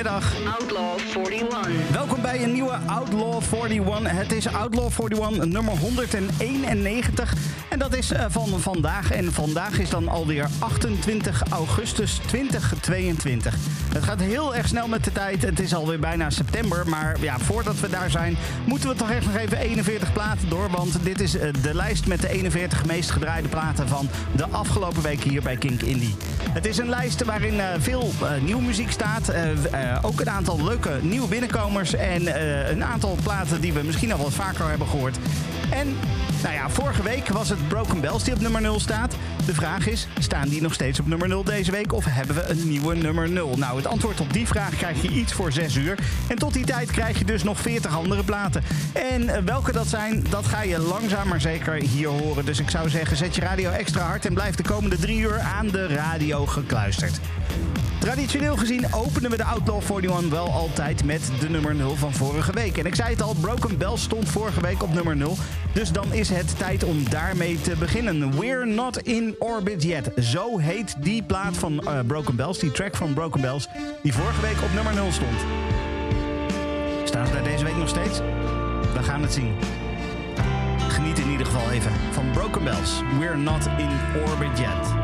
Goedemiddag. Outlaw 41. Welkom bij een nieuwe Outlaw 41. Het is Outlaw 41 nummer 191. En dat is eh, van vandaag. En vandaag is dan alweer 28 augustus 2022. Het gaat heel erg snel met de tijd. Het is alweer bijna september. Maar ja, voordat we daar zijn, moeten we toch echt nog even 41 platen door. Want dit is eh, de lijst met de 41 meest gedraaide platen van de afgelopen week hier bij Kink Indie. Het is een lijst waarin eh, veel nieuwe muziek staat. ook een aantal leuke nieuwe binnenkomers. En een aantal platen die we misschien al wat vaker hebben gehoord. En nou ja, vorige week was het Broken Bells die op nummer 0 staat. De vraag is, staan die nog steeds op nummer 0 deze week of hebben we een nieuwe nummer 0? Nou, het antwoord op die vraag krijg je iets voor 6 uur. En tot die tijd krijg je dus nog 40 andere platen. En eh, welke dat zijn, dat ga je langzaam maar zeker hier horen. Dus ik zou zeggen, zet je radio extra hard en blijf de komende 3 uur aan de radio gekluisterd. Traditioneel gezien openen we de Outlaw 41 wel altijd met de nummer 0 van vorige week. En ik zei het al, Broken Bell stond vorige week op nummer 0. Dus dan is het tijd om daarmee te beginnen. We're not in orbit yet. Zo heet die plaat van uh, Broken Bells, die track van Broken Bells, die vorige week op nummer 0 stond. Staan ze daar deze week nog steeds? We gaan het zien. Geniet in ieder geval even van Broken Bells. We're not in orbit yet.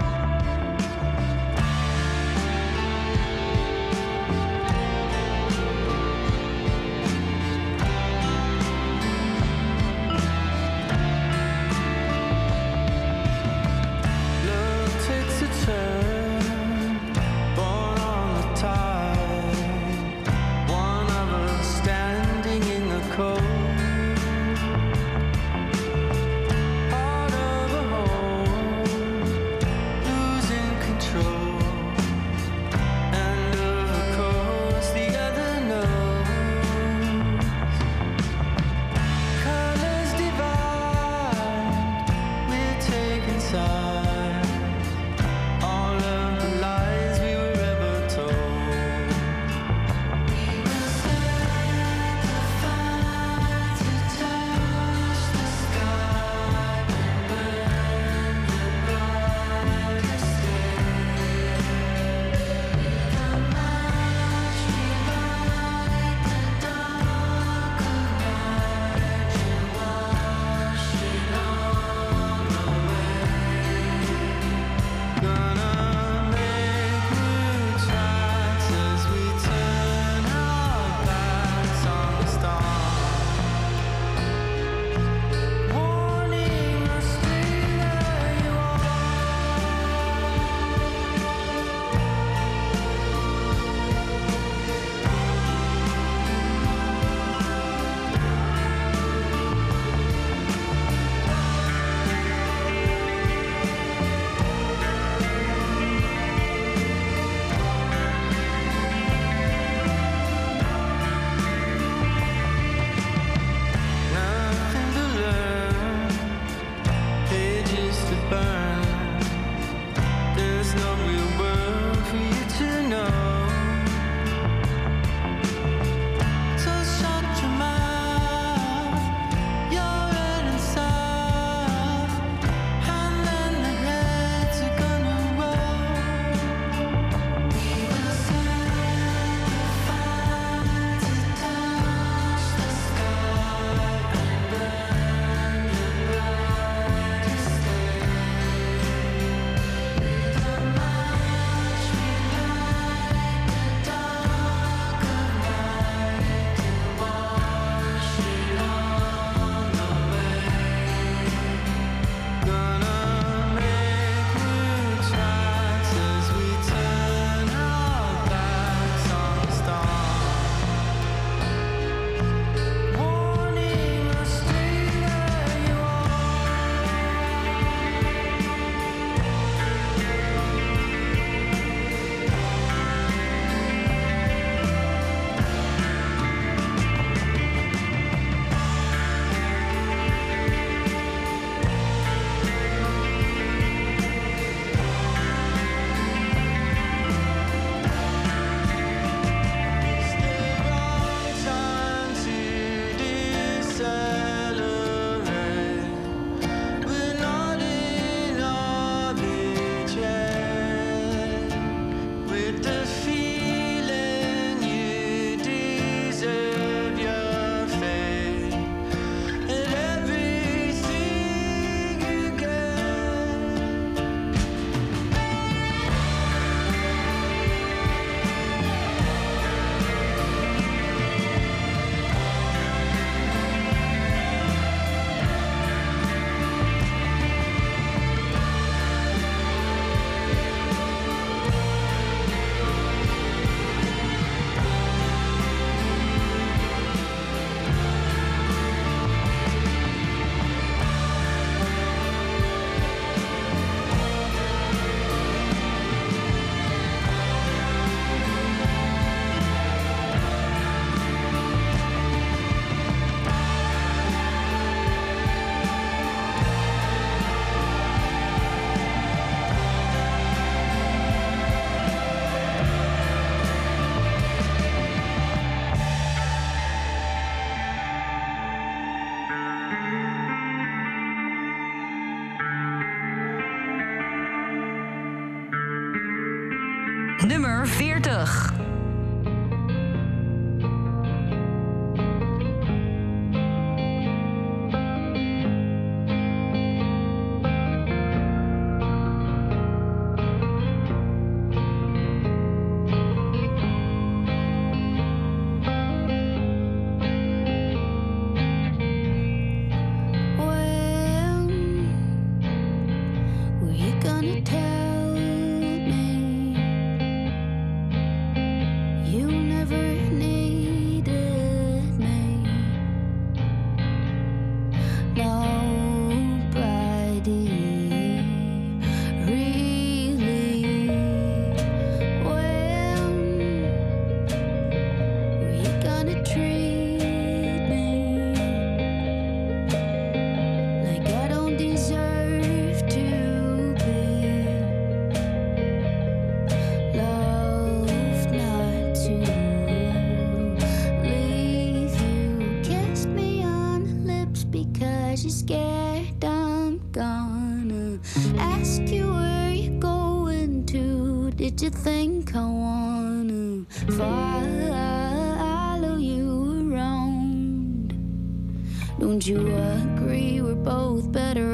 Don't you agree we're both better?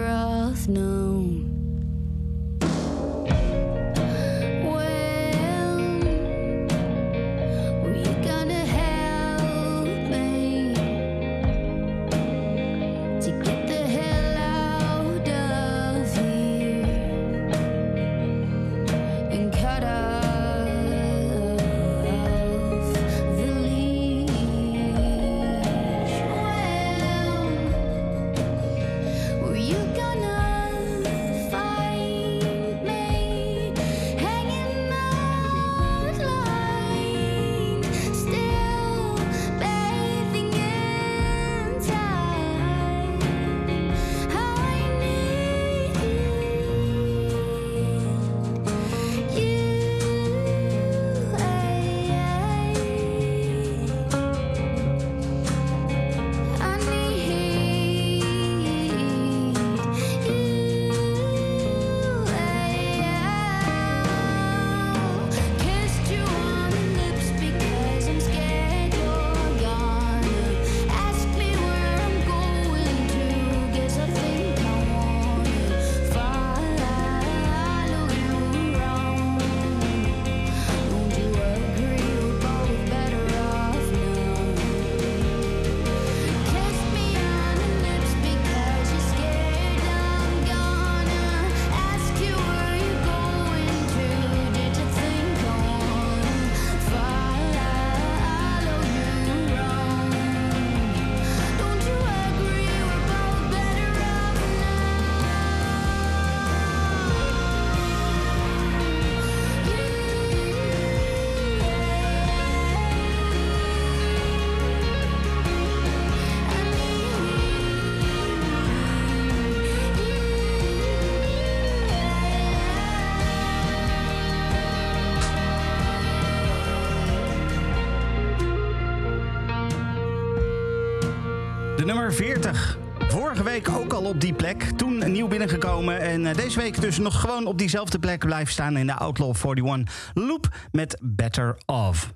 Nummer 40. Vorige week ook al op die plek. Toen nieuw binnengekomen. En eh, deze week dus nog gewoon op diezelfde plek blijven staan in de Outlaw 41 Loop met Better Of.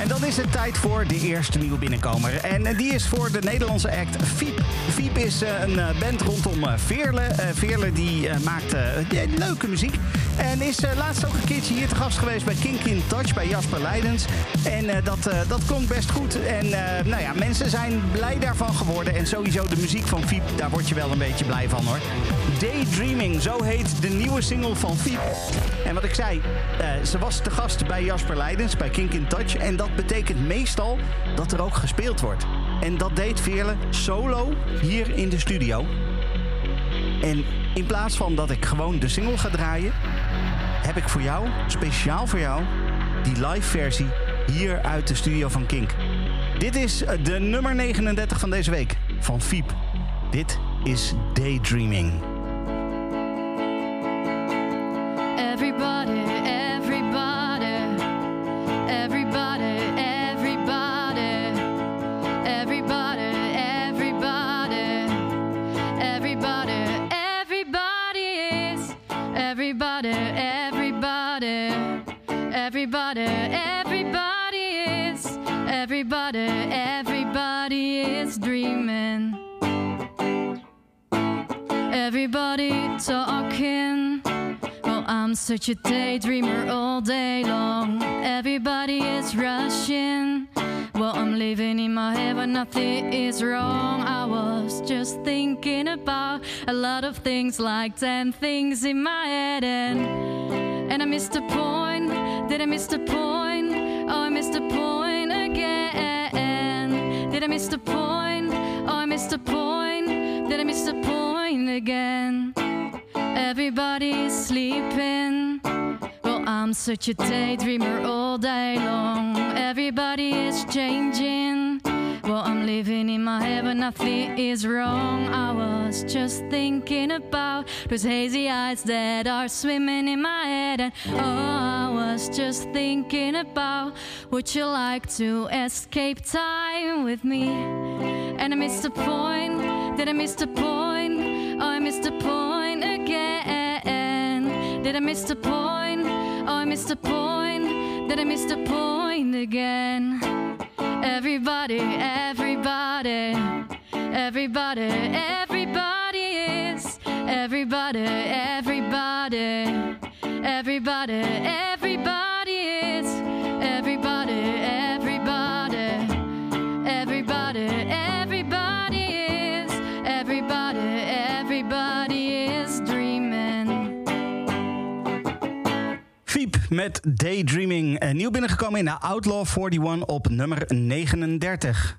En dan is het tijd voor de eerste nieuwe binnenkomer. En eh, die is voor de Nederlandse act Fiep. Fiep is eh, een band rondom Veerle. Veerle die maakt leuke muziek. En is uh, laatst ook een keertje hier te gast geweest bij Kink in Touch bij Jasper Leidens. En uh, dat, uh, dat klonk best goed. En nou ja, mensen zijn blij daarvan geworden. En sowieso de muziek van Fiep, daar word je wel een beetje blij van hoor. Daydreaming, zo heet de nieuwe single van Fiep. En wat ik zei, ze was te gast bij Jasper Leidens, bij Kink in Touch. En dat betekent meestal dat er ook gespeeld wordt. En dat deed Veerle solo hier in de studio. En in plaats van dat ik gewoon de single ga draaien, heb ik voor jou, speciaal voor jou, die live versie hier uit de studio van Kink. Dit is de nummer 39 van deze week van Fiep. Dit is Daydreaming. everybody. Everybody talking. Well, I'm such a daydreamer all day long. Everybody is rushing. Well, I'm living in my head, nothing is wrong. I was just thinking about a lot of things, like 10 things in my head, and, and I missed the point. Did I miss the point? Oh, I missed the point again. Did I miss the point? Oh, I missed the point. Did I miss the point again? Everybody's sleeping. Well, I'm such a daydreamer all day long. Everybody is changing. Well, I'm living in my head, but nothing is wrong. I was just thinking about those hazy eyes that are swimming in my head. And oh, I was just thinking about would you like to escape time with me? And I missed the point. Did I miss the point? Oh, I missed the point again. Did I miss the point? Oh, I missed the point. Did I missed the point again? Everybody, everybody, everybody, everybody is. Everybody, everybody, everybody, everybody met Daydreaming. Nieuw binnengekomen in de Outlaw 41 op nummer 39.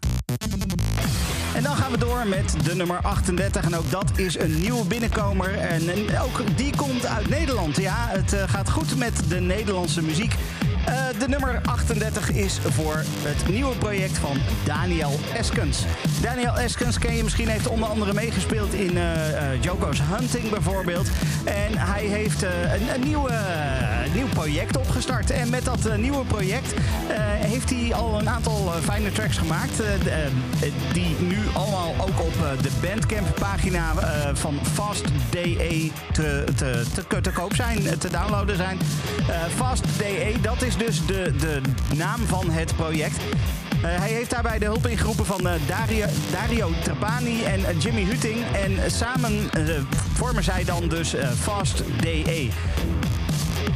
En dan gaan we door met de nummer 38. En ook dat is een nieuwe binnenkomer. En, en ook die komt uit Nederland. Ja, het eh, gaat goed met de Nederlandse muziek. Eh, de nummer 38 is voor het nieuwe project van Daniel Eskens. Daniel Eskens ken je misschien, heeft onder andere meegespeeld in eh, eh, Joko's Hunting bijvoorbeeld. En hij heeft een, een nieuwe, nieuw project opgestart. En met dat nieuwe project heeft hij al een aantal fijne tracks gemaakt. die nu allemaal ook op de Bandcamp pagina van Fast DE te, te, te, te koop zijn, te downloaden zijn. Eh, Fast DE, dat is dus de, de naam van het project. Eh, hij heeft daarbij de hulp ingeroepen van eh, Dario, Dario Trapani en eh, Jimmy Huting. En samen vormen zij dan dus Fast DE.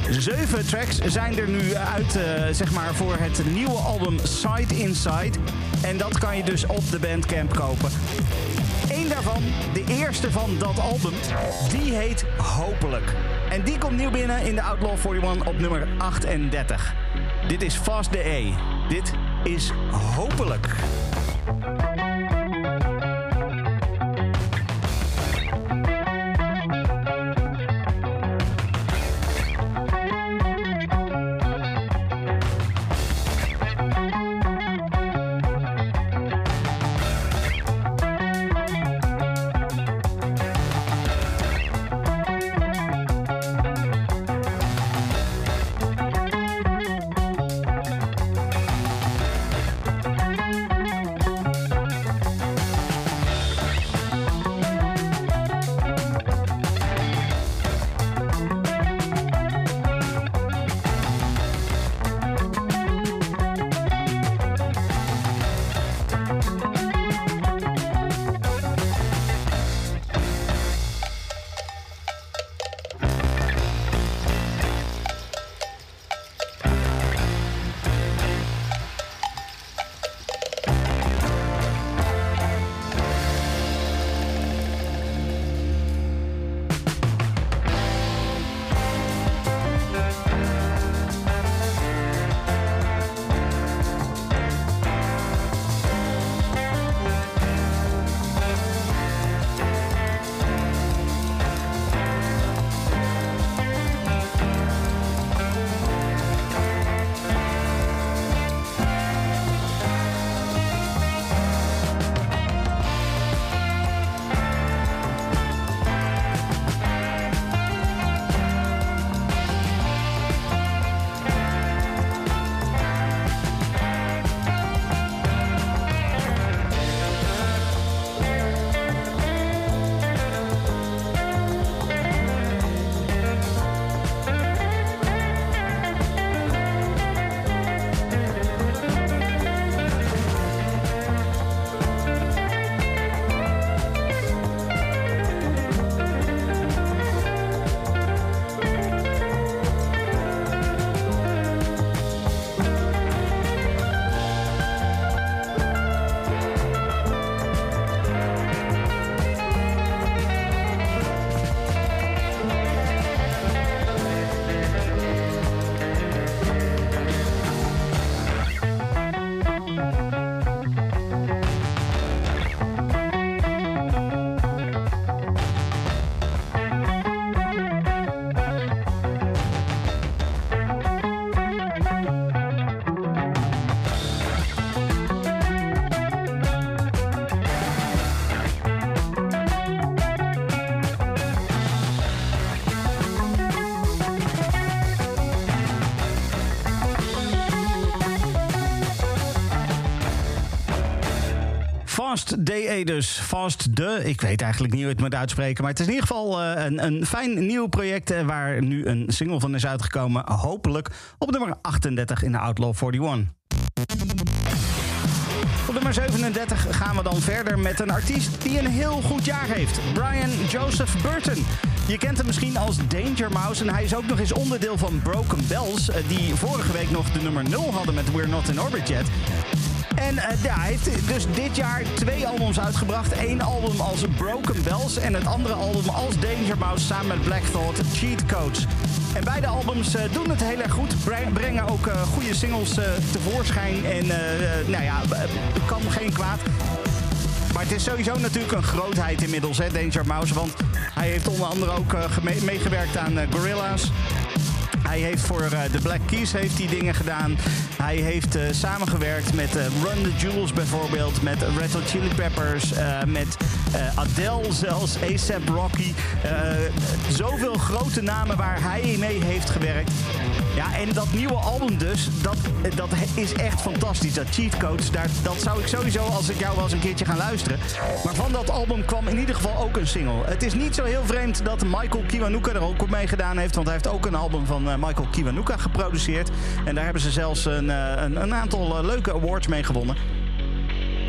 Zeven tracks zijn er nu uit, eh, zeg maar, voor het nieuwe album Side Inside. En dat kan je dus op de Bandcamp kopen. Eén daarvan, de eerste van dat album, die heet Hopelijk. En die komt nieuw binnen in de Outlaw 41 op nummer 38. Dit is Fast DE. Dit is Hopelijk. Fast DE dus. Fast de. Ik weet eigenlijk niet hoe het moet uitspreken. Maar het is in ieder geval uh, een, een fijn nieuw project... Uh, waar nu een single van is uitgekomen. Hopelijk op nummer 38 in de Outlaw 41. Op nummer 37 gaan we dan verder met een artiest die een heel goed jaar heeft. Brian Joseph Burton. Je kent hem misschien als Danger Mouse en hij is ook nog eens onderdeel van Broken Bells... die vorige week nog de nummer 0 hadden met We're Not in Orbit Yet. En ja, hij heeft dus dit jaar twee albums uitgebracht. Eén album als Broken Bells en het andere album als Danger Mouse samen met Black Thought, Cheat Codes. En beide albums uh, doen het heel erg goed. Brengen ook uh, goede singles tevoorschijn. En nou ja, kan geen kwaad. Maar het is sowieso natuurlijk een grootheid inmiddels, hè, Danger Mouse. Want hij heeft onder andere ook meegewerkt aan Gorilla's. Hij heeft voor uh, de Black Keys heeft hij dingen gedaan. Hij heeft uh, samengewerkt met uh, Run the Jewels bijvoorbeeld. Met Red Hot Chili Peppers. met Adele zelfs. ASAP Rocky. zoveel grote namen waar hij mee heeft gewerkt. Ja, en dat nieuwe album dus, dat, dat is echt fantastisch. Dat Cheat Codes, daar, dat zou ik sowieso als ik jou wel eens een keertje gaan luisteren. Maar van dat album kwam in ieder geval ook een single. Het is niet zo heel vreemd dat Michael Kiwanuka er ook mee gedaan heeft. Want hij heeft ook een album van Michael Kiwanuka geproduceerd. En daar hebben ze zelfs een, een, een aantal leuke awards mee gewonnen.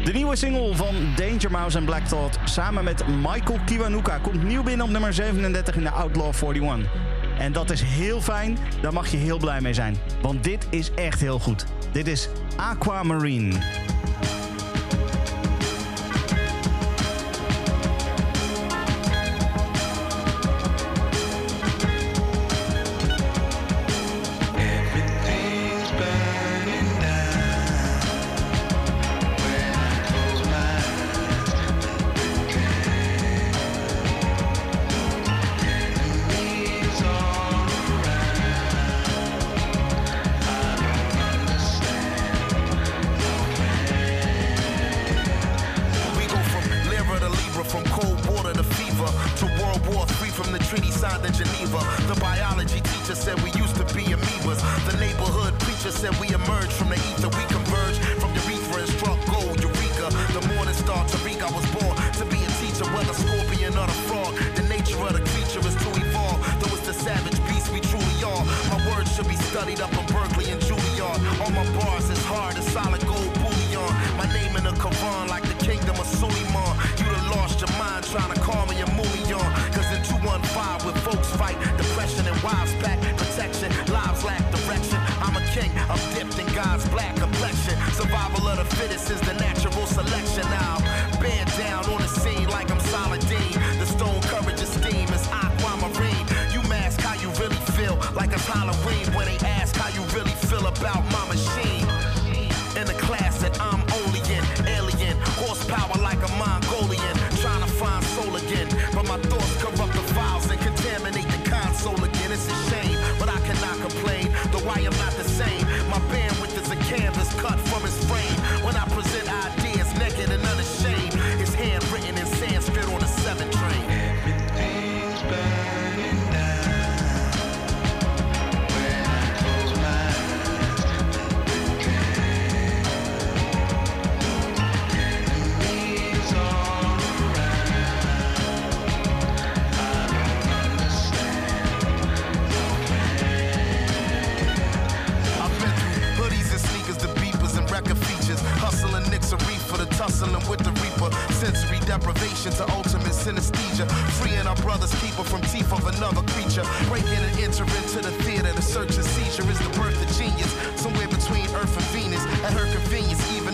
De nieuwe single van Danger Mouse en Black Thought samen met Michael Kiwanuka komt nieuw binnen op nummer 37 in de Outlaw 41. En dat is heel fijn, daar mag je heel blij mee zijn. Want dit is echt heel goed. Dit is Aquamarine.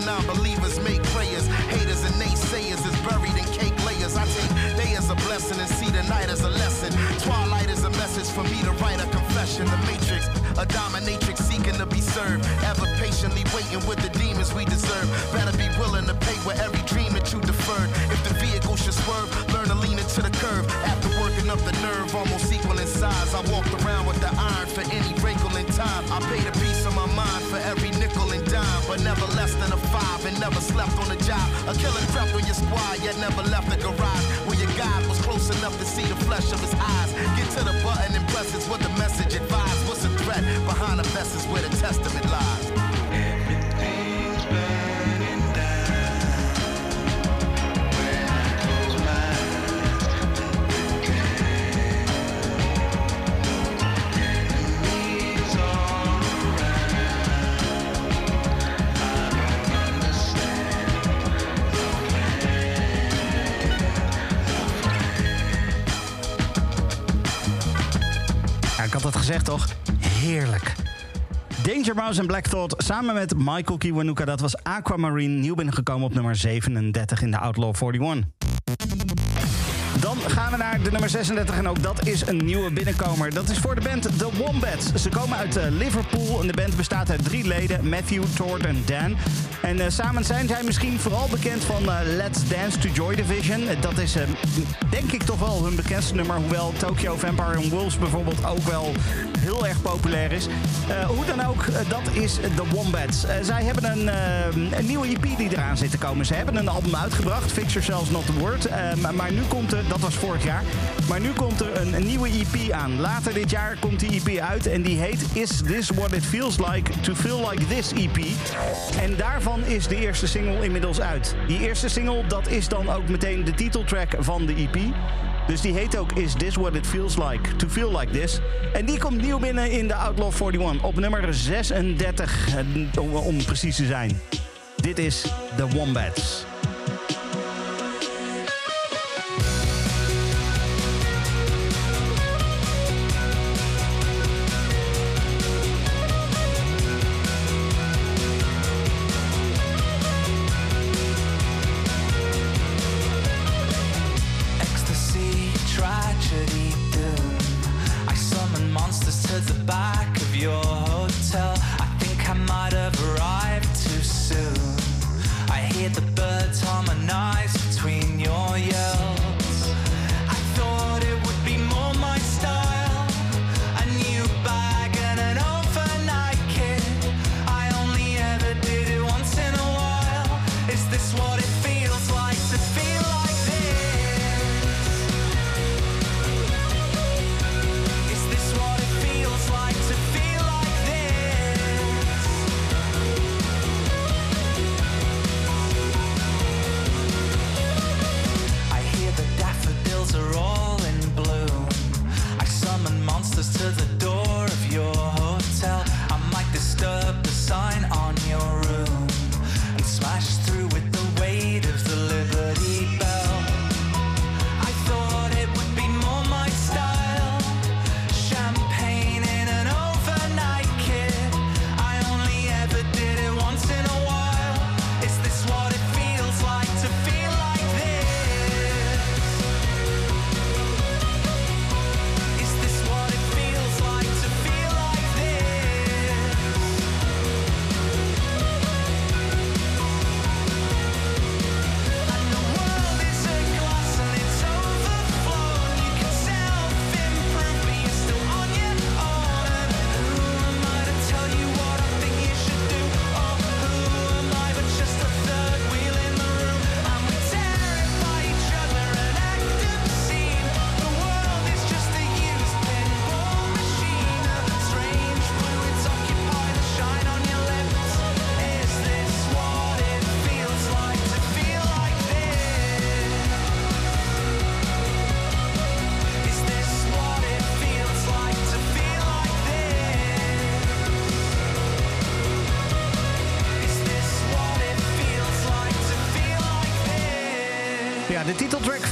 non-believers make prayers. Haters and naysayers is buried in cake layers. I take day as a blessing and see the night as a lesson. Twilight is a message for me to write a confession. The matrix, a dominatrix seeking to be served. Ever patiently waiting with the demons we deserve. Better be willing to pay with every dream that you deferred. If the vehicle should swerve, learn to lean into the curve. After Building up the nerve, almost equal in size. I walked around with the iron for any wrinkle in time. I paid a piece of my mind for every nickel and dime, but never less than a five and never slept on a job. A killer trapped on your squad, yet never left the garage. Where your God was close enough to see the flesh of his eyes. Get to the button and press it's what the message advised. What's the threat behind the message where the testament lies. Zegt toch heerlijk. Danger Mouse en Black Thought samen met Michael Kiwanuka. Dat was Aquamarine, nieuw binnengekomen op nummer 37 in de Outlaw 41. Dan gaan we naar de nummer 36 en ook dat is een nieuwe binnenkomer. Dat is voor de band The Wombats. Ze komen uit uh, Liverpool en de band bestaat uit drie leden, Matthew, Tord en Dan. En uh, samen zijn zij misschien vooral bekend van uh, Let's Dance to Joy Division. dat is denk ik toch wel hun bekendste nummer, hoewel Tokyo Vampire Wolves bijvoorbeeld ook wel heel erg populair is. hoe dan ook, dat is The Wombats. zij hebben een, een, nieuwe EP die eraan zit te komen. Ze hebben een album uitgebracht, Fix Yourselves Not The Word. maar nu komt er dat was vorig jaar. Maar nu komt er een, nieuwe EP aan. Later dit jaar komt die EP uit en die heet Is This What It Feels Like To Feel Like This EP. En daarvan is de eerste single inmiddels uit. Die eerste single, dat is dan ook meteen de titeltrack van de EP. Dus die heet ook Is This What It Feels Like To Feel Like This. En die komt nieuw binnen in de Outlaw 41 op nummer 36 om, om precies te zijn. Dit is The Wombats.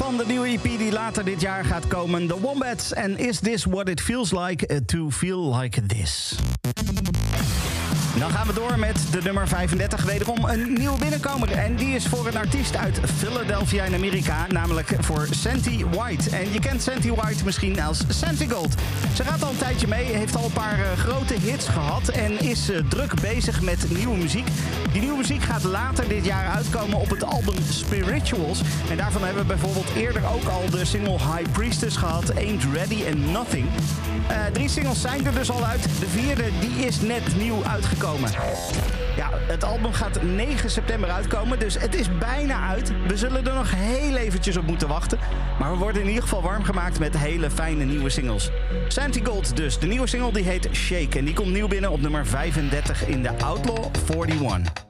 Van de nieuwe EP die later dit jaar gaat komen. The Wombats en Is This What It Feels Like To Feel Like This. Dan gaan we door met de nummer 35. Wederom een nieuwe binnenkomer. En die is voor een artiest uit Philadelphia in Amerika. Namelijk voor Santi White. En je kent Santi White misschien als Santi Gold. Ze gaat al een tijdje mee. Heeft al een paar uh, grote hits gehad. En is uh, druk bezig met nieuwe muziek. Die nieuwe muziek gaat later dit jaar uitkomen op het album Spirituals. En daarvan hebben we bijvoorbeeld eerder ook al de single High Priestess gehad. Ain't Ready and Nothing. Uh, drie singles zijn er dus al uit. De vierde die is net nieuw uitgekomen. Ja, het album gaat 9 september uitkomen, dus het is bijna uit. We zullen er nog heel eventjes op moeten wachten. Maar we worden in ieder geval warm gemaakt met hele fijne nieuwe singles. Santi Gold dus, de nieuwe single die heet Shake. En die komt nieuw binnen op nummer 35 in de Outlaw 41.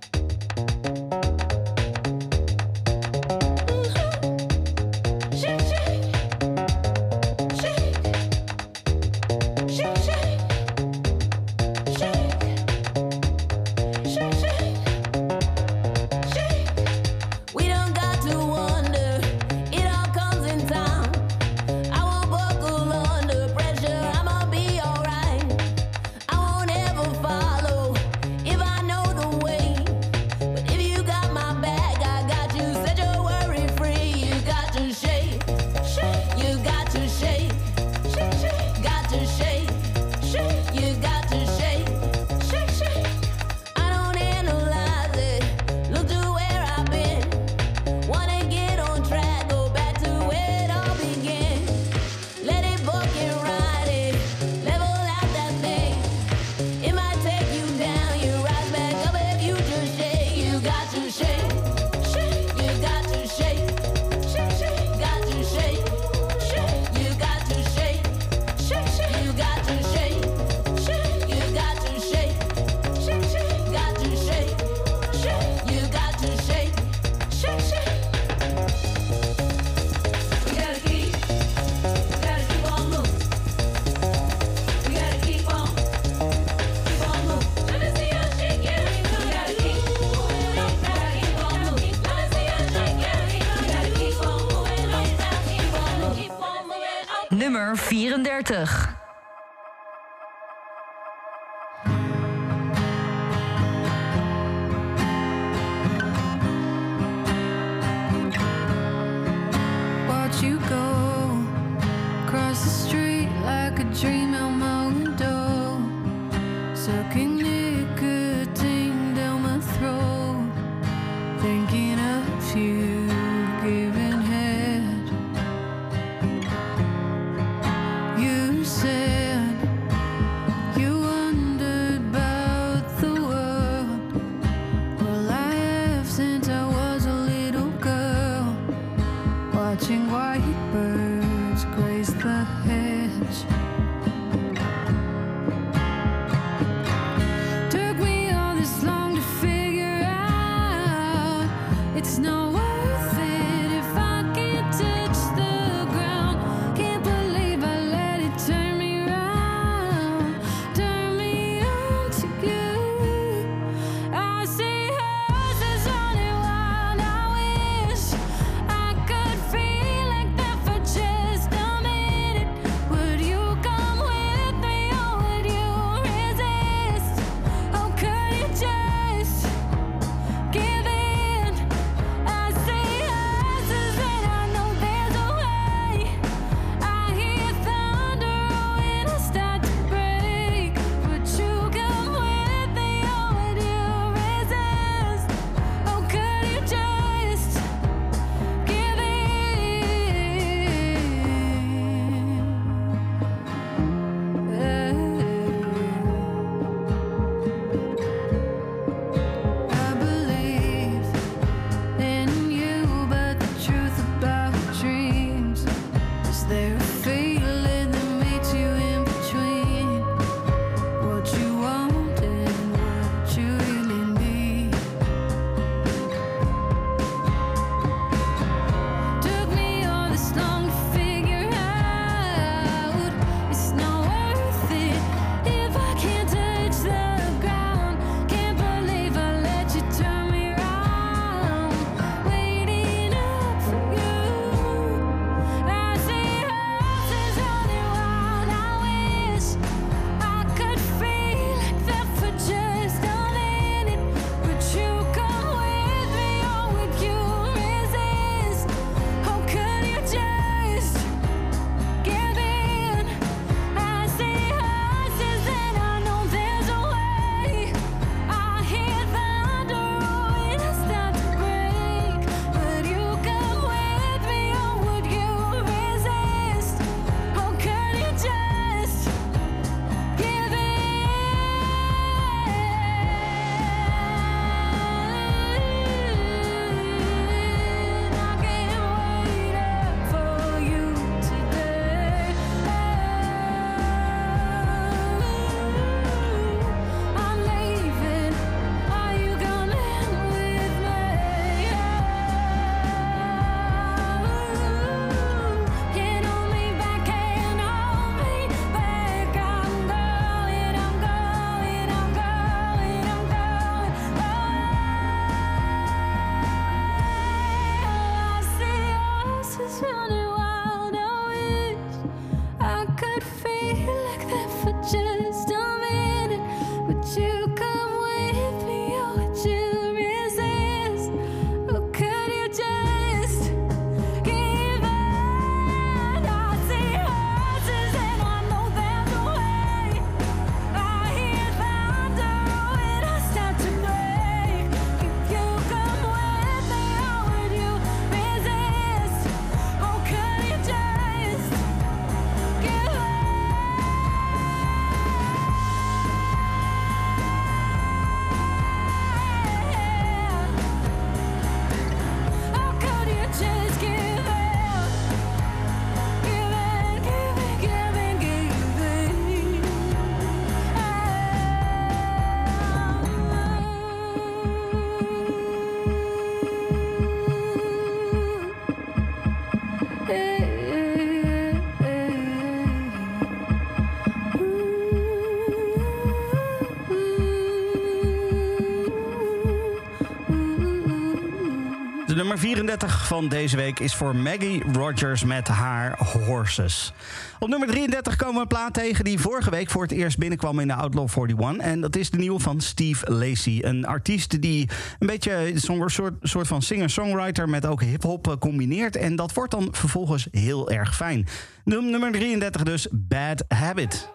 Nummer 34 van deze week is voor Maggie Rogers met haar Horses. Op nummer 33 komen we een plaat tegen die vorige week voor het eerst binnenkwam in de Outlaw 41. En dat is de nieuwe van Steve Lacey. Een artiest die een beetje zo'n soort, soort van singer-songwriter met ook hip-hop combineert. En dat wordt dan vervolgens heel erg fijn. Nummer 33 dus, Bad Habit.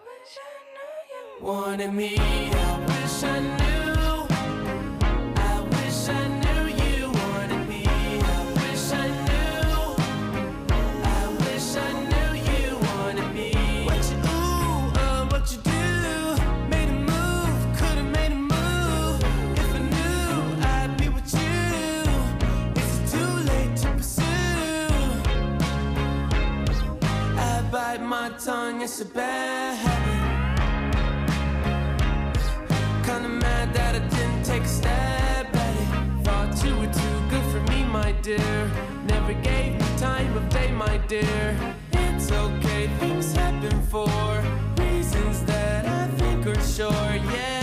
Tongue, it's a bad habit. Kinda mad that I didn't take a stab at it. Thought you were too good for me, my dear. Never gave me time of day, my dear. It's okay, things happen for reasons that I think are sure, yeah.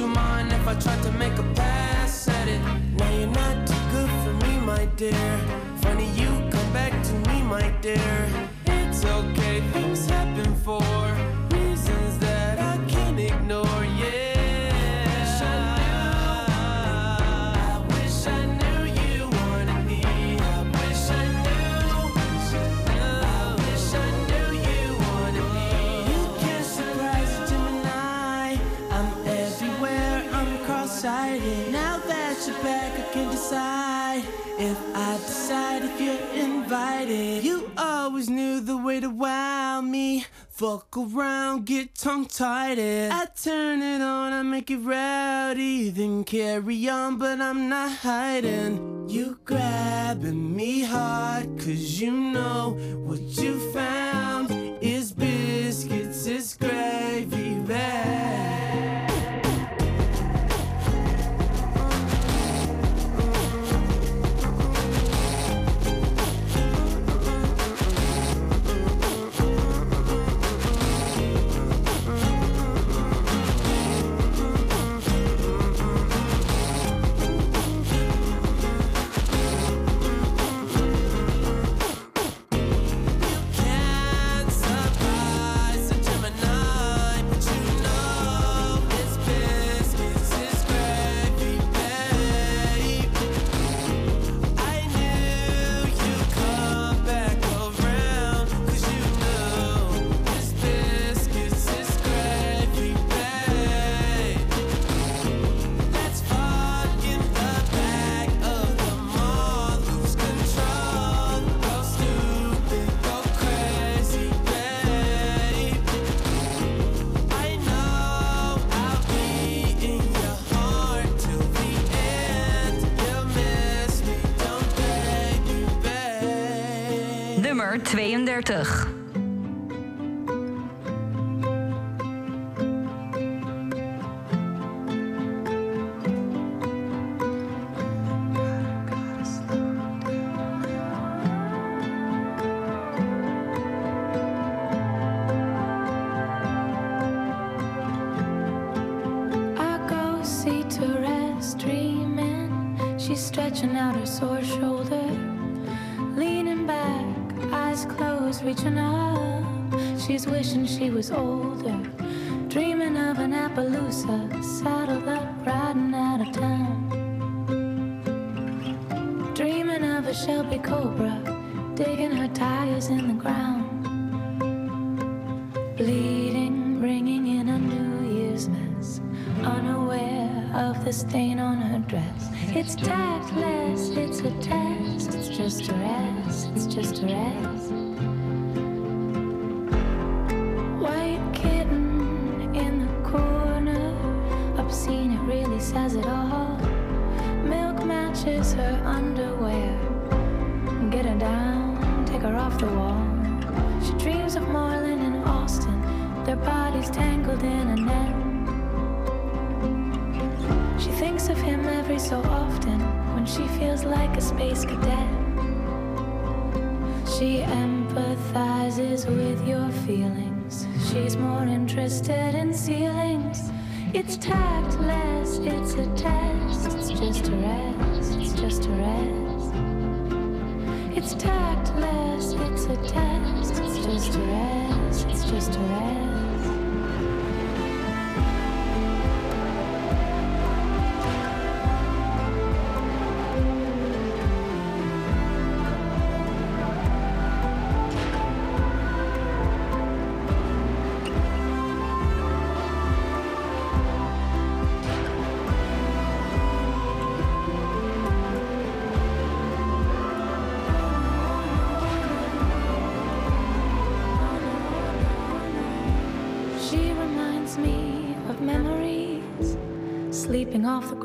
you mind if I tried to make a pass at it? Now you're not too good for me, my dear. Funny you come back to me, my dear. It's okay, things happen for if I decide if you're invited. You always knew the way to wow me. Fuck around, get tongue-tied. I turn it on, I make it rowdy, then carry on, but I'm not hiding. You grabbing me hard, cause you know what you found is biscuits, is gravy bag. Nummer 32.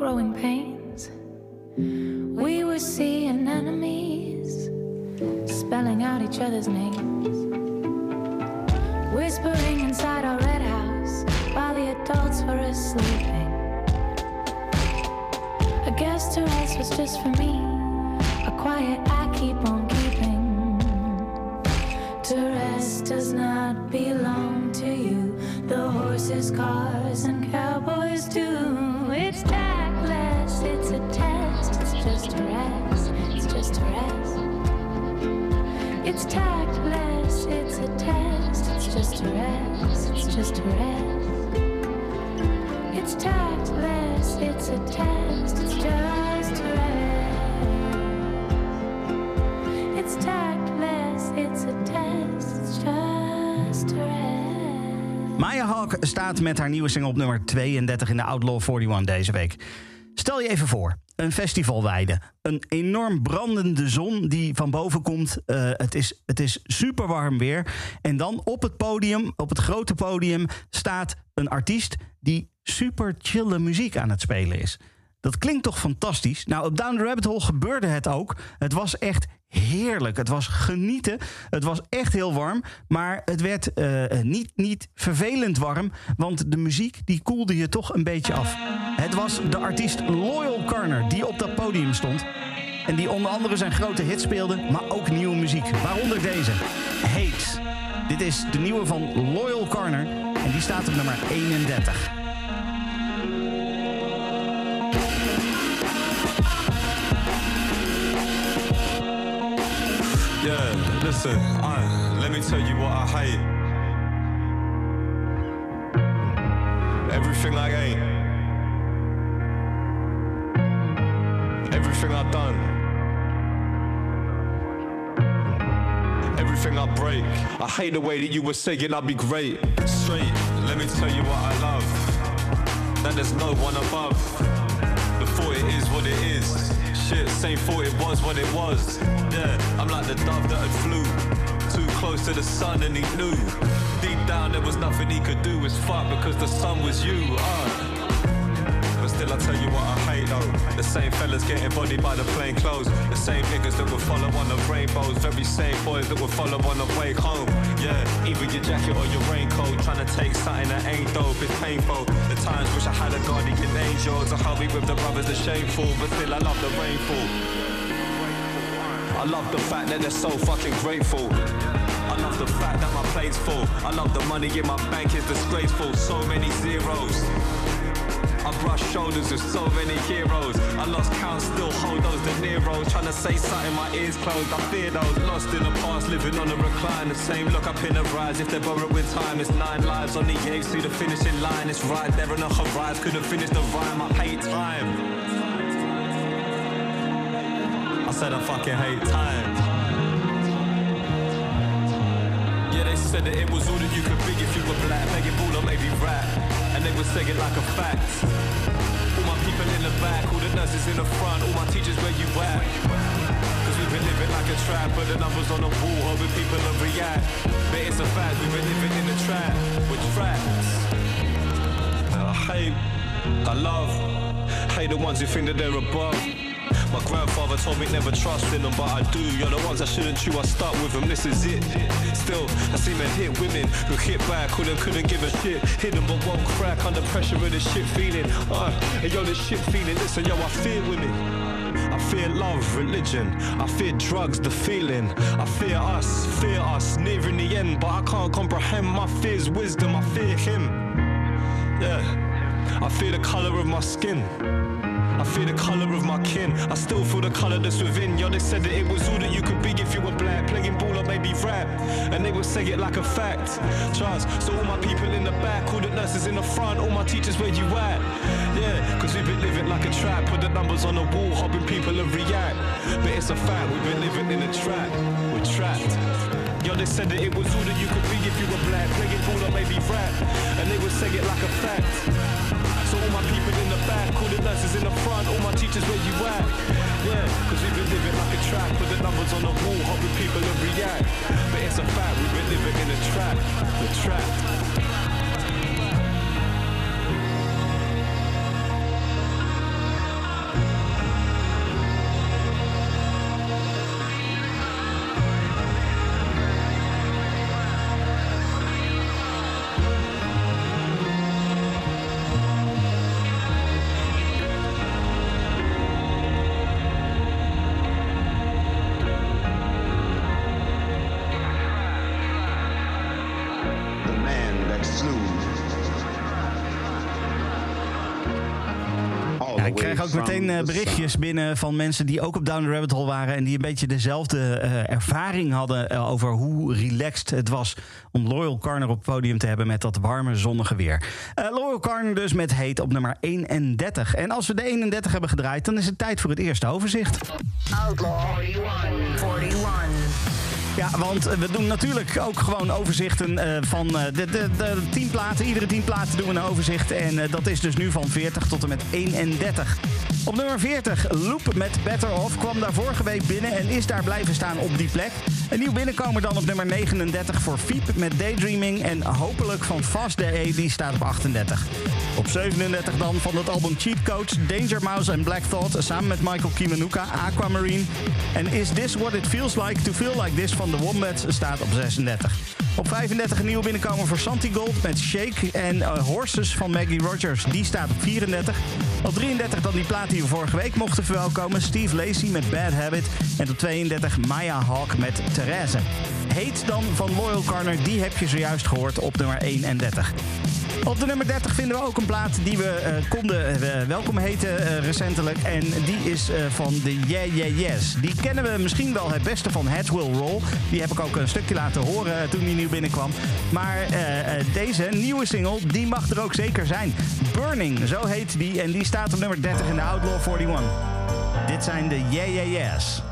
growing pain. Met haar nieuwe single op nummer 32 in de Outlaw 41 deze week. Stel je even voor, een festivalweide. Een enorm brandende zon die van boven komt. Eh, het, is, het is super warm weer. En dan op het podium, op het grote podium, staat een artiest die super chille muziek aan het spelen is. Dat klinkt toch fantastisch? Nou, op Down the Rabbit Hole gebeurde het ook. Het was echt heerlijk. Het was genieten. Het was echt heel warm. Maar het werd eh, niet, niet vervelend warm. Want de muziek die koelde je toch een beetje af. Het was de artiest Loyal Carner die op dat podium stond. En die onder andere zijn grote hits speelde, maar ook nieuwe muziek. Waaronder deze, Hate. Dit is de nieuwe van Loyal Carner. En die staat op nummer 31. Listen, uh, let me tell you what I hate. Everything I ain't. Everything I done. Everything I break. I hate the way that you were saying I'd be great. Straight, let me tell you what I love. That there's no one above. Thought it is what it is. Shit, same thought it was when it was. Yeah, I'm like the dove that had flew too close to the sun and he knew. Deep down there was nothing he could do was fuck because the sun was you. Uh. Still, I tell you what I hate though. The same fellas getting bodied by the plain clothes. The same niggas that would follow on the rainbows. Very same boys that would follow on the way home. Yeah, either your jacket or your raincoat. Trying to take something that ain't dope, it's painful. The times wish I had a guardian angel to help me with the brothers, the shameful. But still, I love the rainfall. I love the fact that they're so fucking grateful. I love the fact that my plate's full. I love the money in my bank is disgraceful. So many zeros. I brush shoulders with so many heroes. I lost count, still hold those De Niro's. Trying to say something, my ears closed. I fear those lost in the past, living on a recline. The same look up in the rise. If they're borrowed with time, it's nine lives on the edge to the finishing line. It's right there on the horizon. Couldn't finish the rhyme. I hate time. I said I fucking hate time. Yeah, they said that it was all that you could be if you were black. Ball or maybe rap. And they would say it like a fact. All my people in the back, all the nurses in the front, all my teachers where you at? Cause we've been living like a trap, but the numbers on the wall, hoping people will react. But it's a fact, we've been living in the trap, with traps. I hate, I love, hate the ones who think that they're above. My grandfather told me never trust in them, but I do. You're the ones I shouldn't chew, I start with them, this is it. Still, I see men hit women who hit back, who them couldn't give a shit. Hit them but won't crack under pressure of this shit feeling. Uh, and yo, this shit feeling, listen, yo, I fear women. I fear love, religion. I fear drugs, the feeling. I fear us, fear us, nearing the end, but I can't comprehend my fears, wisdom. I fear him. Yeah, I fear the color of my skin. I fear the color of my kin. I still feel the color that's within. Yo, they said that it was all that you could be if you were black. Playing ball or maybe rap. And they would say it like a fact. Trust. So all my people in the back, all the nurses in the front, all my teachers where you at? Yeah, cause we've been living like a trap. Put the numbers on the wall, hoping people will react. But it's a fact, we've been living in a trap. We're trapped. Yo, they said that it was all that you could be if you were black. Playing ball or maybe rap. And they would say it like a fact. Back, all the nurses in the front, all my teachers where you at? Yeah, cause we've been living like a trap, put the numbers on the wall, hoping people will react. But it's a fact, we've been living in a trap, we're trapped. Ook meteen eh, berichtjes binnen van mensen die ook op Down the Rabbit Hole waren. En die een beetje dezelfde eh, ervaring hadden eh, over hoe relaxed het was om Loyal Carner op het podium te hebben met dat warme zonnige weer. Eh, Loyal Carner dus met Heet op nummer 31. En als we de 31 hebben gedraaid, dan is het tijd voor het eerste overzicht. Outlaw 41. 41. Ja, want we doen natuurlijk ook gewoon overzichten eh, van eh, de, de, de 10 platen. Iedere 10 platen doen we een overzicht. En eh, dat is dus nu van 40 tot en met 31. Op nummer 40, Loop met Better Off, kwam daar vorige week binnen en is daar blijven staan op die plek. Een nieuw binnenkomer dan op nummer 39 voor Fiep met Daydreaming. En hopelijk van Fast Day, die staat op 38. Op 37 dan van het album Cheat Codes, Danger Mouse en Black Thought samen met Michael Kiwanuka, Aquamarine. En Is This What It Feels Like to Feel Like This van The Wombats staat op 36. Op 35 een nieuwe binnenkomer voor Santi Gold met Shake en eh, Horses van Maggie Rogers. Die staat op 34. Op 33 dan die plaat die we vorige week mochten verwelkomen. Steve Lacey met Bad Habit. En op 32 Maya Hawk met Therese. Heet dan van Loyal Corner, die heb je zojuist gehoord op nummer 31. Op de nummer 30 vinden we ook een plaat die we eh, konden eh, welkom heten eh, recentelijk. En die is van de Yeah Yeah Yes. Die kennen we misschien wel het beste van Heads Will Roll. Die heb ik ook een stukje laten horen toen die nieuw binnenkwam. Maar deze nieuwe single, die mag er ook zeker zijn. Burning, zo heet die. En die staat op nummer 30 in de Outlaw 41. Dit zijn de Yeah Yeah Yes.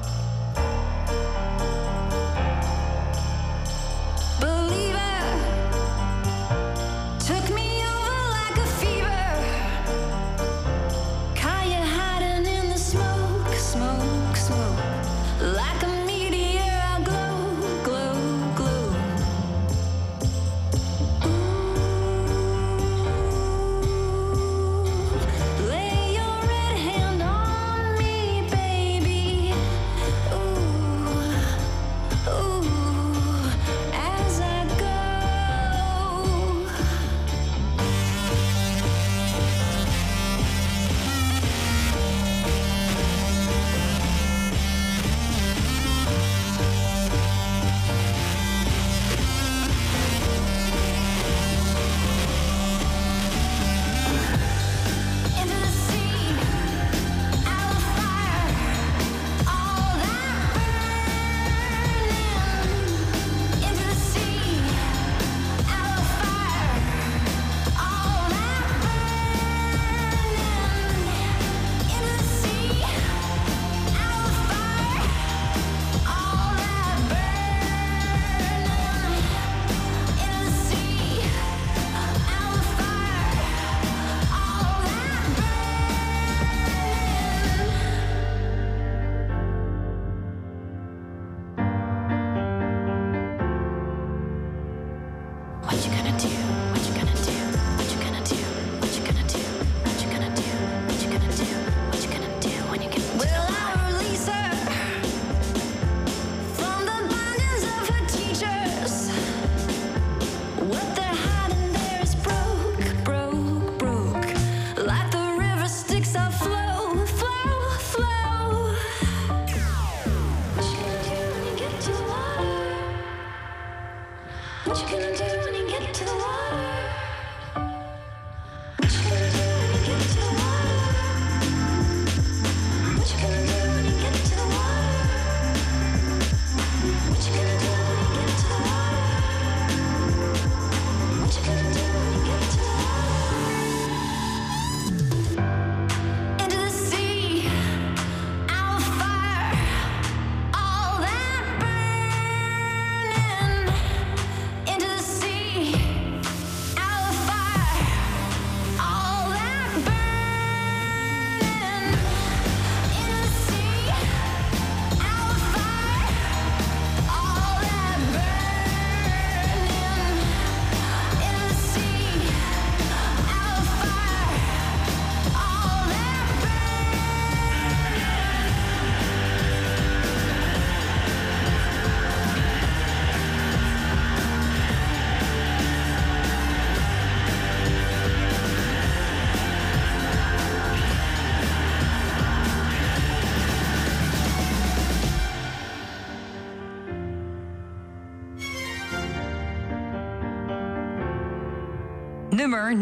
nummer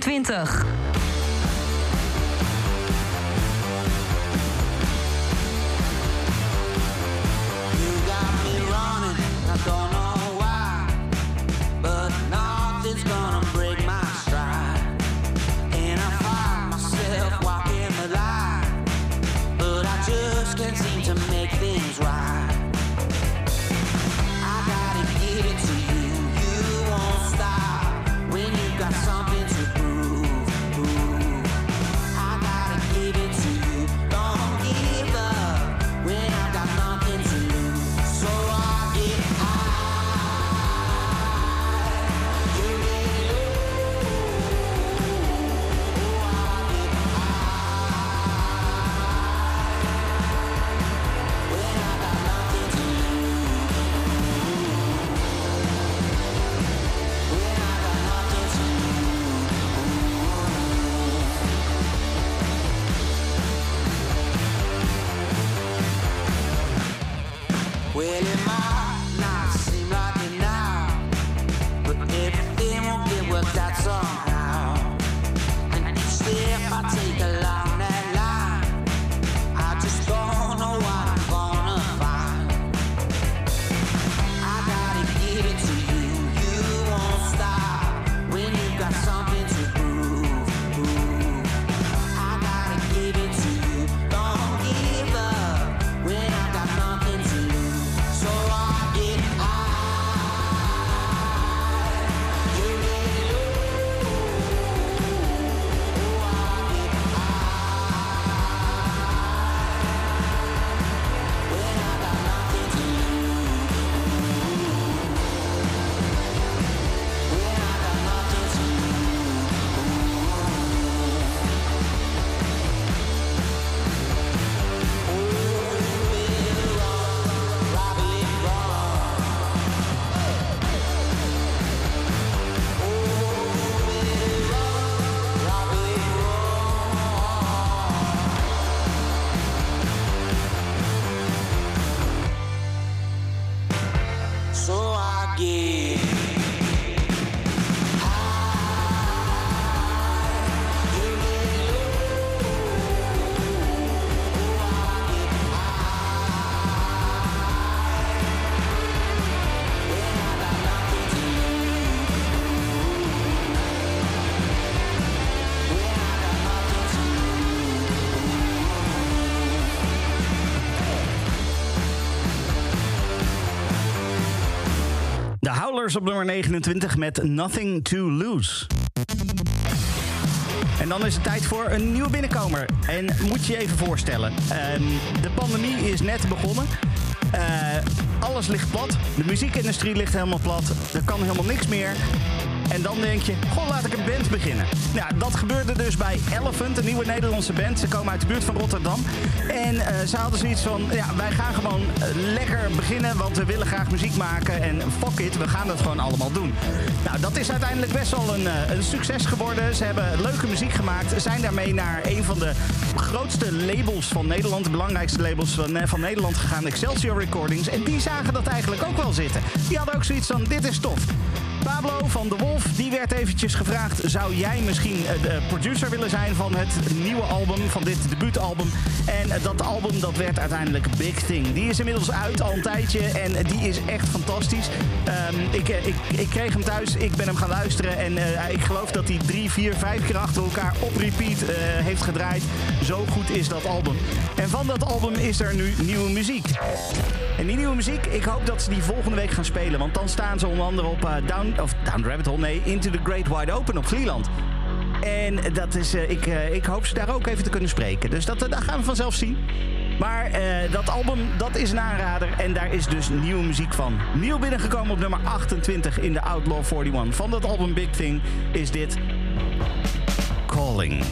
29. Op nummer 29 met Nothing to Lose. En dan is het tijd voor een nieuwe binnenkomer. En moet je je even voorstellen: ehm, de pandemie is net begonnen. Eh, alles ligt plat. De muziekindustrie ligt helemaal plat. Er kan helemaal niks meer. En dan denk je, goh, laat ik een band beginnen. Nou, dat gebeurde dus bij Elephant, een nieuwe Nederlandse band. Ze komen uit de buurt van Rotterdam. En eh, ze hadden zoiets van, ja, wij gaan gewoon eh, lekker beginnen, want we willen graag muziek maken. En fuck it, we gaan het gewoon allemaal doen. Nou, dat is uiteindelijk best wel een, eh, een succes geworden. Ze hebben leuke muziek gemaakt. Zijn daarmee naar een van de grootste labels van Nederland, de belangrijkste labels van, van Nederland gegaan, Excelsior Recordings. En die zagen dat eigenlijk ook wel zitten. Die hadden ook zoiets van, dit is tof. Pablo van de Wolf, die werd eventjes gevraagd... zou jij misschien eh, de producer willen zijn van het nieuwe album, van dit debuutalbum? En eh, dat album dat werd uiteindelijk Big Thing. Die is inmiddels uit al een tijdje en die is echt fantastisch. Ehm, ik, eh, ik, ik kreeg hem thuis, ik ben hem gaan luisteren... en eh, ik geloof dat hij drie, vier, vijf keer achter elkaar op repeat eh, heeft gedraaid. Zo goed is dat album. En van dat album is er nu nieuwe muziek. En die nieuwe muziek, ik hoop dat ze die volgende week gaan spelen. Want dan staan ze onder andere op eh, Down, of Down Rabbit Hole, nee, Into the Great Wide Open op Vlieland. En dat is, eh, ik, eh, ik hoop ze daar ook even te kunnen spreken. Dus dat, dat gaan we vanzelf zien. Maar eh, dat album, dat is een aanrader. En daar is dus nieuwe muziek van. Nieuw binnengekomen op nummer 28 in de Outlaw 41. Van dat album Big Thing is dit Calling.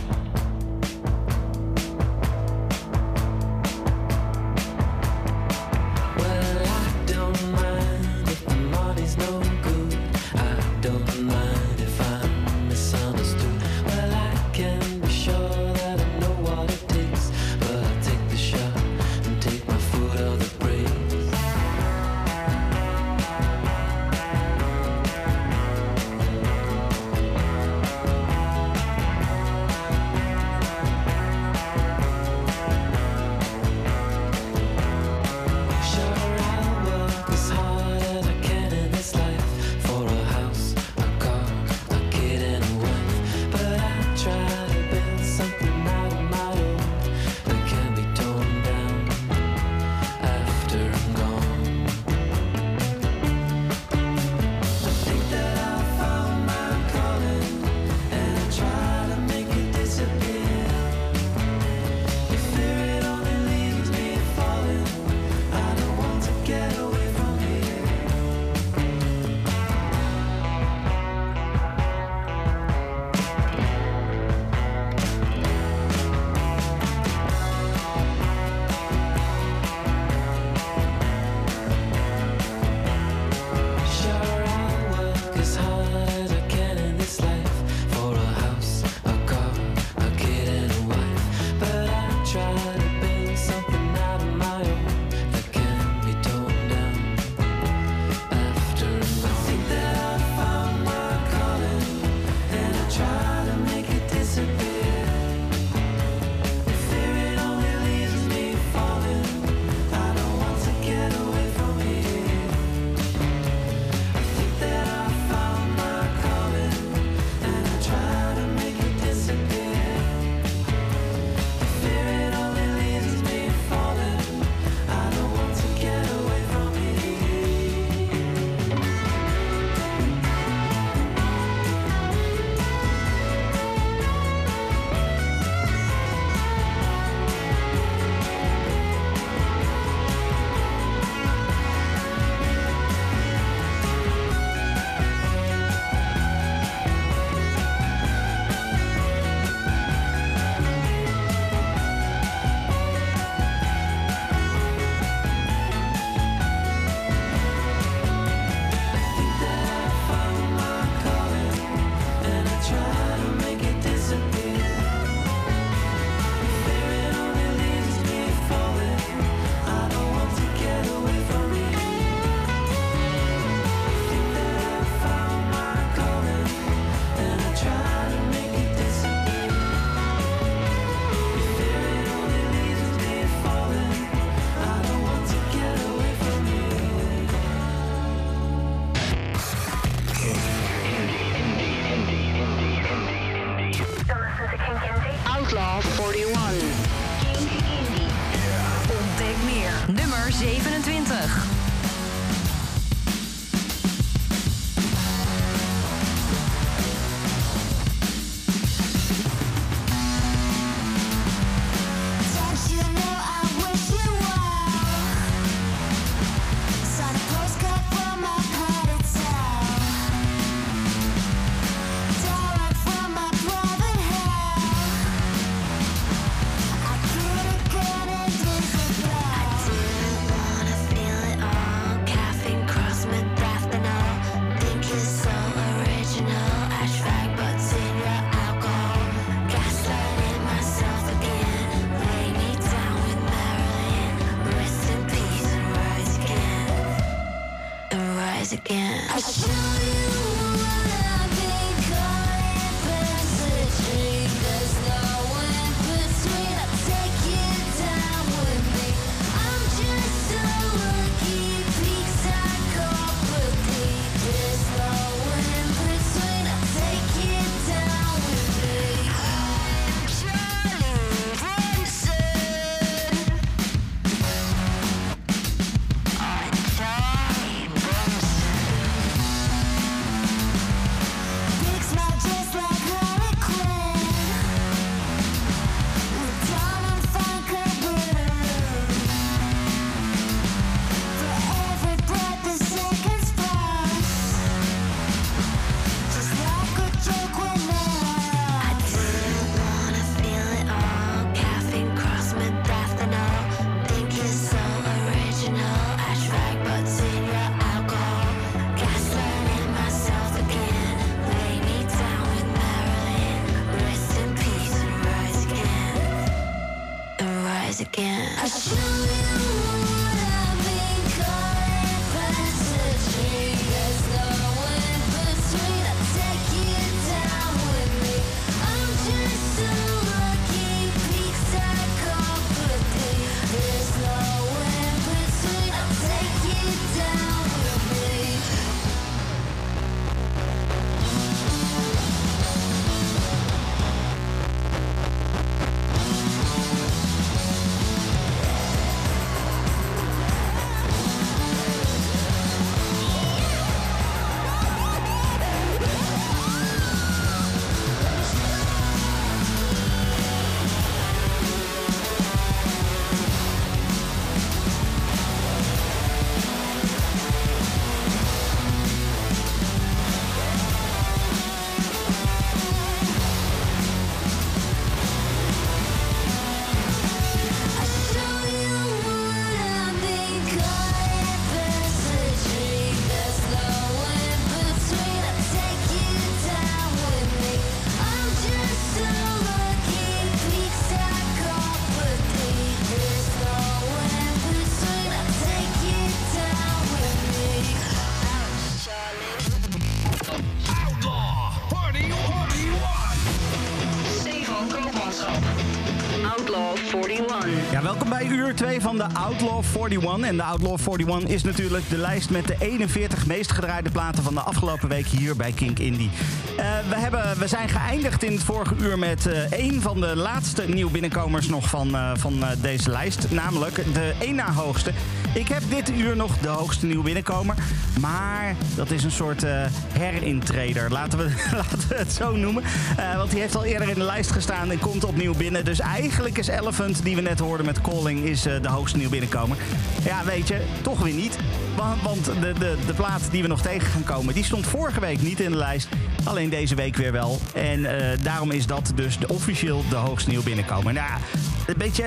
2 van de Outlaw 41. En de Outlaw 41 is natuurlijk de lijst met de 41 meest gedraaide platen van de afgelopen week hier bij Kink Indie. Eh, we, hebben, we zijn geëindigd in het vorige uur met een van de laatste nieuw binnenkomers nog van, eh, van deze lijst. Namelijk de één na hoogste. Ik heb dit uur nog de hoogste nieuw binnenkomer. Maar dat is een soort eh, herintreder. Laten we, laten we het zo noemen. Eh, want die heeft al eerder in de lijst gestaan en komt opnieuw binnen. Dus eigenlijk is Elephant, die we net hoorden met Calling, is eh, de hoogste nieuw binnenkomer. Ja, weet je, toch weer niet. Wa- Want de, de, de plaat die we nog tegen gaan komen, die stond vorige week niet in de lijst. Alleen deze week weer wel. En daarom is dat dus de, officieel de hoogste nieuw binnenkomer. Nou, een beetje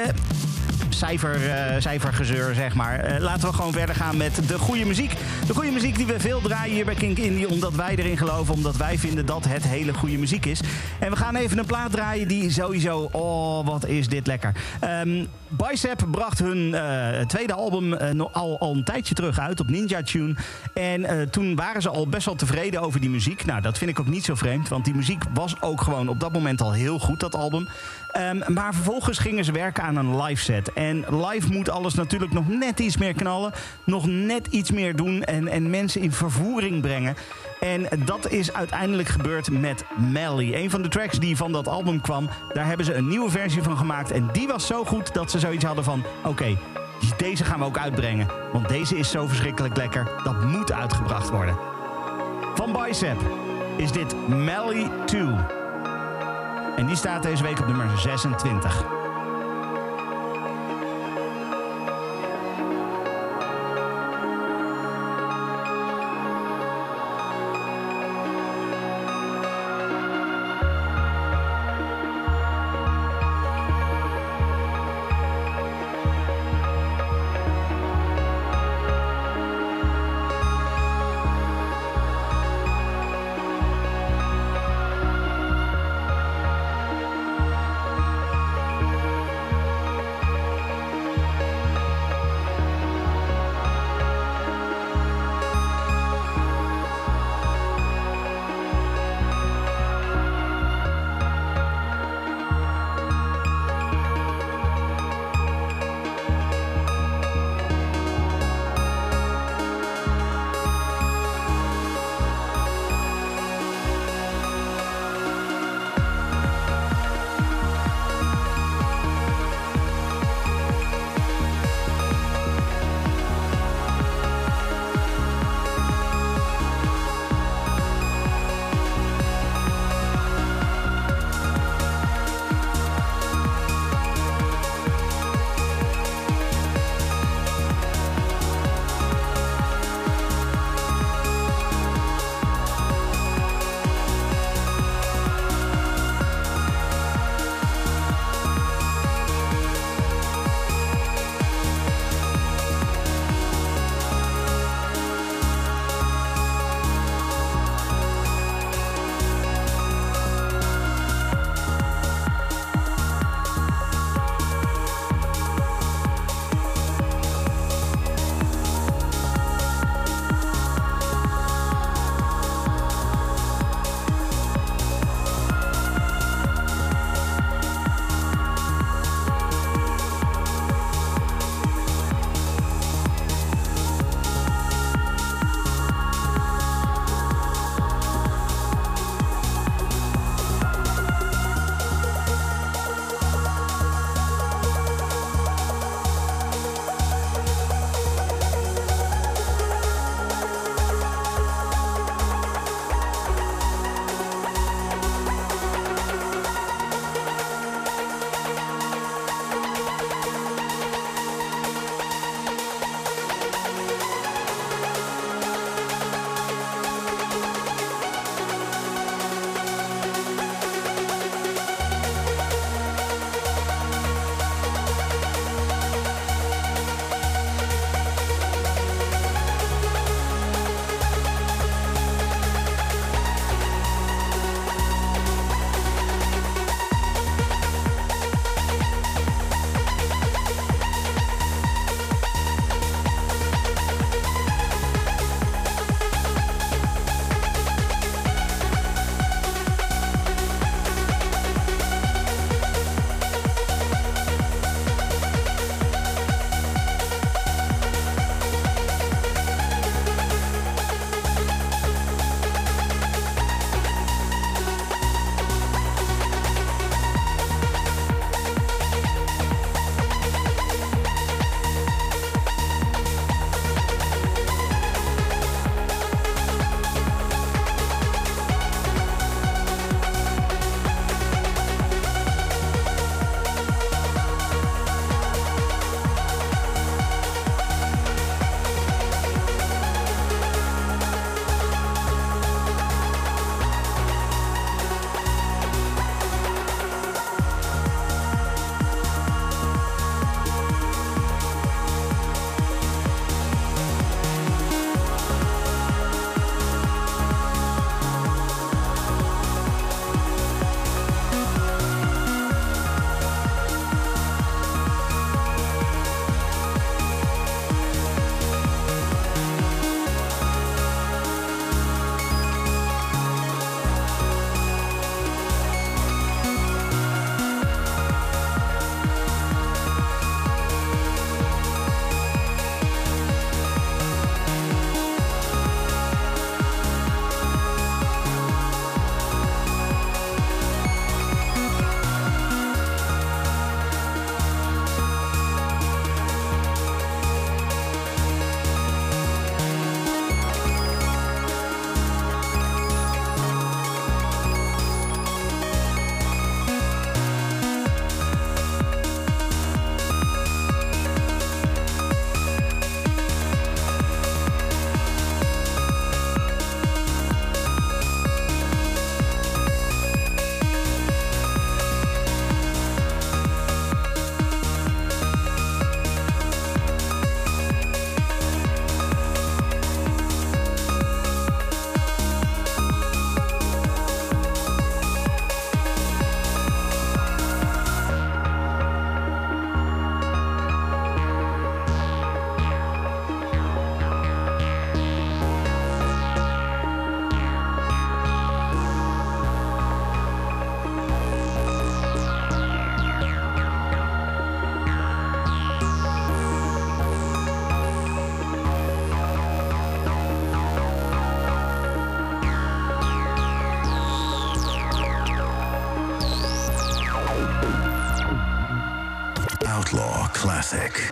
cijfer, eh, cijfergezeur, zeg maar. Eh, laten we gewoon verder gaan met de goede muziek. De goede muziek die we veel draaien hier bij Kink Indie... omdat wij erin geloven, omdat wij vinden dat het hele goede muziek is. En we gaan even een plaat draaien die sowieso... Oh, wat is dit lekker. Ehm, Bicep bracht hun eh, tweede album eh, al, al een tijdje terug uit op Ninja Tune. En eh, toen waren ze al best wel tevreden over die muziek. Nou, dat vind ik ook niet zo vreemd, want die muziek was ook gewoon op dat moment al heel goed, dat album. Ehm, maar vervolgens gingen ze werken aan een live set. En live moet alles natuurlijk nog net iets meer knallen. Nog net iets meer doen en, en mensen in vervoering brengen. En dat is uiteindelijk gebeurd met Melly. Een van de tracks die van dat album kwam. Daar hebben ze een nieuwe versie van gemaakt. En die was zo goed dat ze zoiets hadden van... Oké, deze gaan we ook uitbrengen. Want deze is zo verschrikkelijk lekker. Dat moet uitgebracht worden. Van Bicep is dit Melly 2. En die staat deze week op nummer 26. Classic.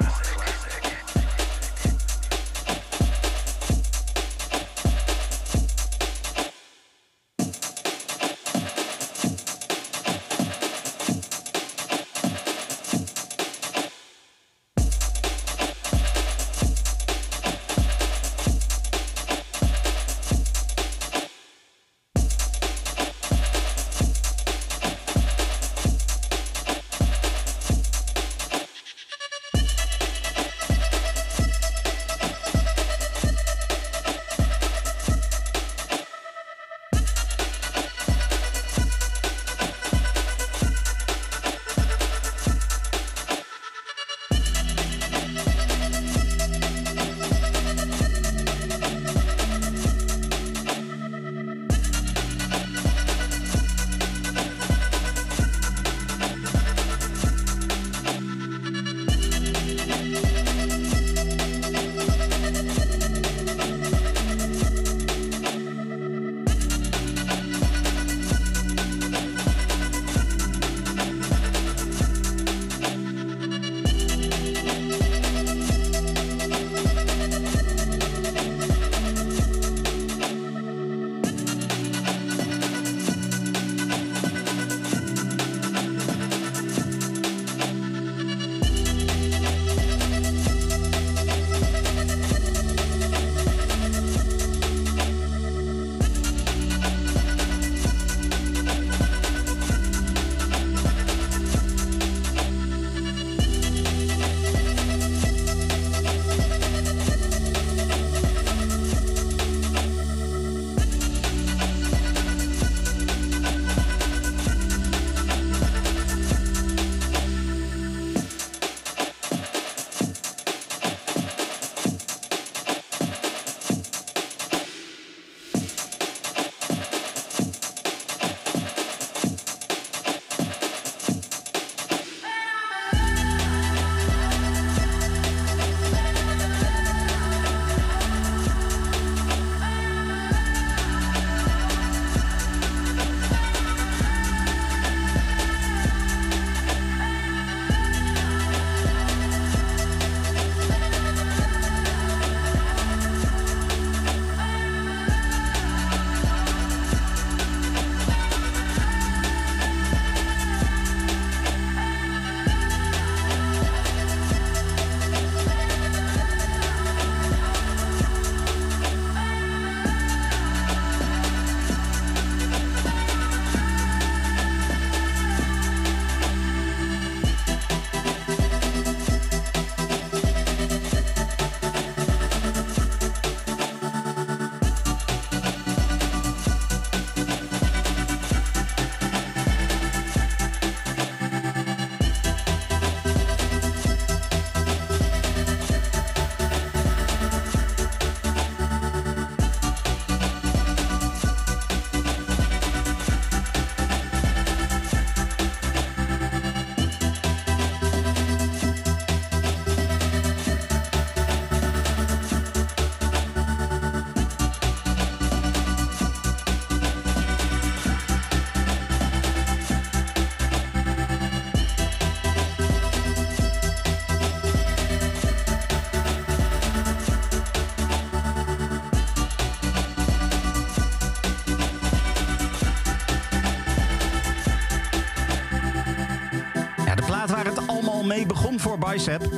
Voor Bicep.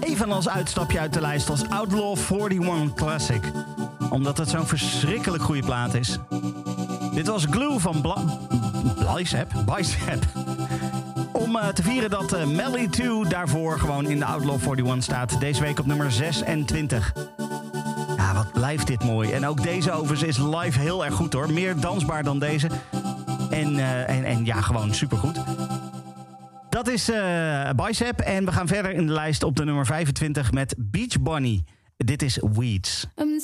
Even als uitstapje uit de lijst als Outlaw 41 Classic. Omdat het zo'n verschrikkelijk goede plaat is. Dit was Glue van Bicep. Bicep. Om eh, te vieren dat eh, Melly 2 daarvoor gewoon in de Outlaw 41 staat. Deze week op nummer 26. Ja, wat blijft dit mooi. En ook deze overigens is live heel erg goed hoor. Meer dansbaar dan deze. En, eh, en, en ja, gewoon supergoed. Is eh, Bicep. En we gaan verder in de lijst op de nummer 25 met Beach Bunny. Dit is Weeds. I'm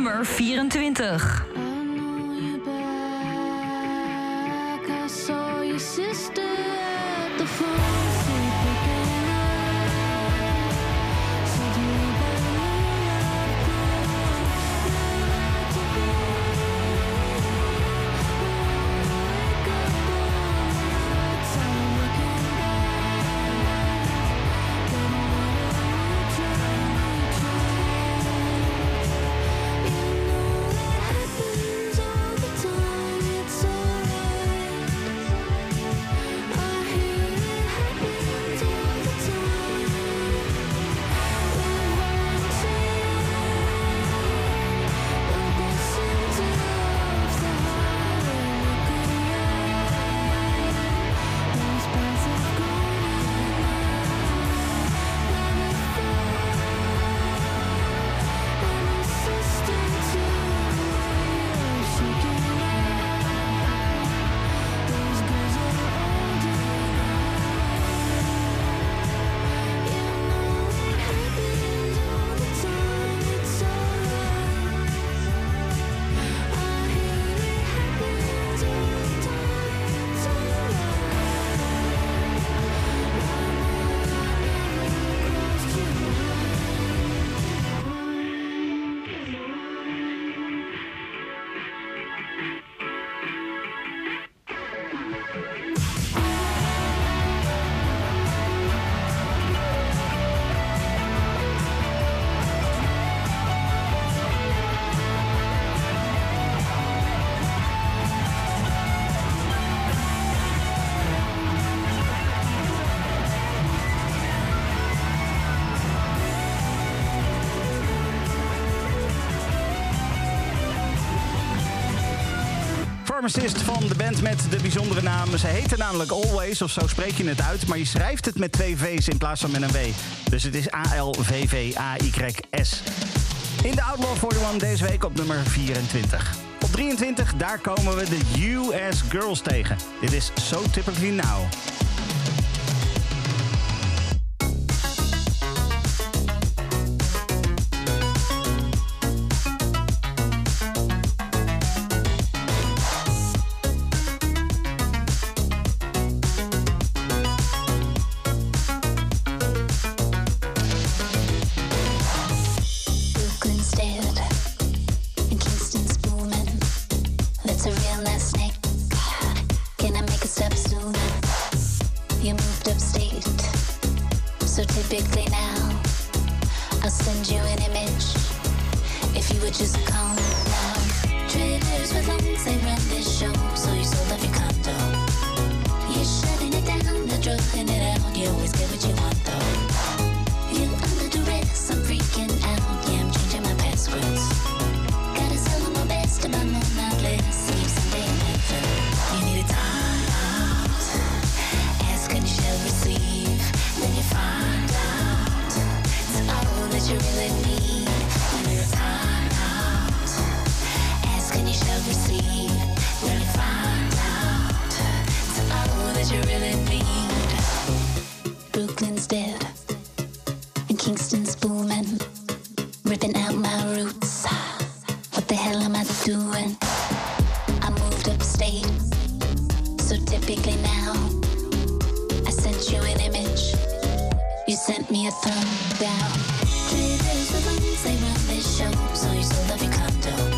nummer 24. Pharmacist van de band met de bijzondere naam. Ze heten namelijk Always, of zo spreek je het uit. Maar je schrijft het met twee V's in plaats van met een W. Dus het is A-L-V-V-A-Y-S. In de Outlaw 41 deze week op nummer 24. Op 23, daar komen we de US Girls tegen. Dit is So Typically Now. Kingston's booming, ripping out my roots. What the hell am I doing? I moved upstate, so typically now, I sent you an image, you sent me a thumb down. Clear the ones, they run this show, so you still love your condo.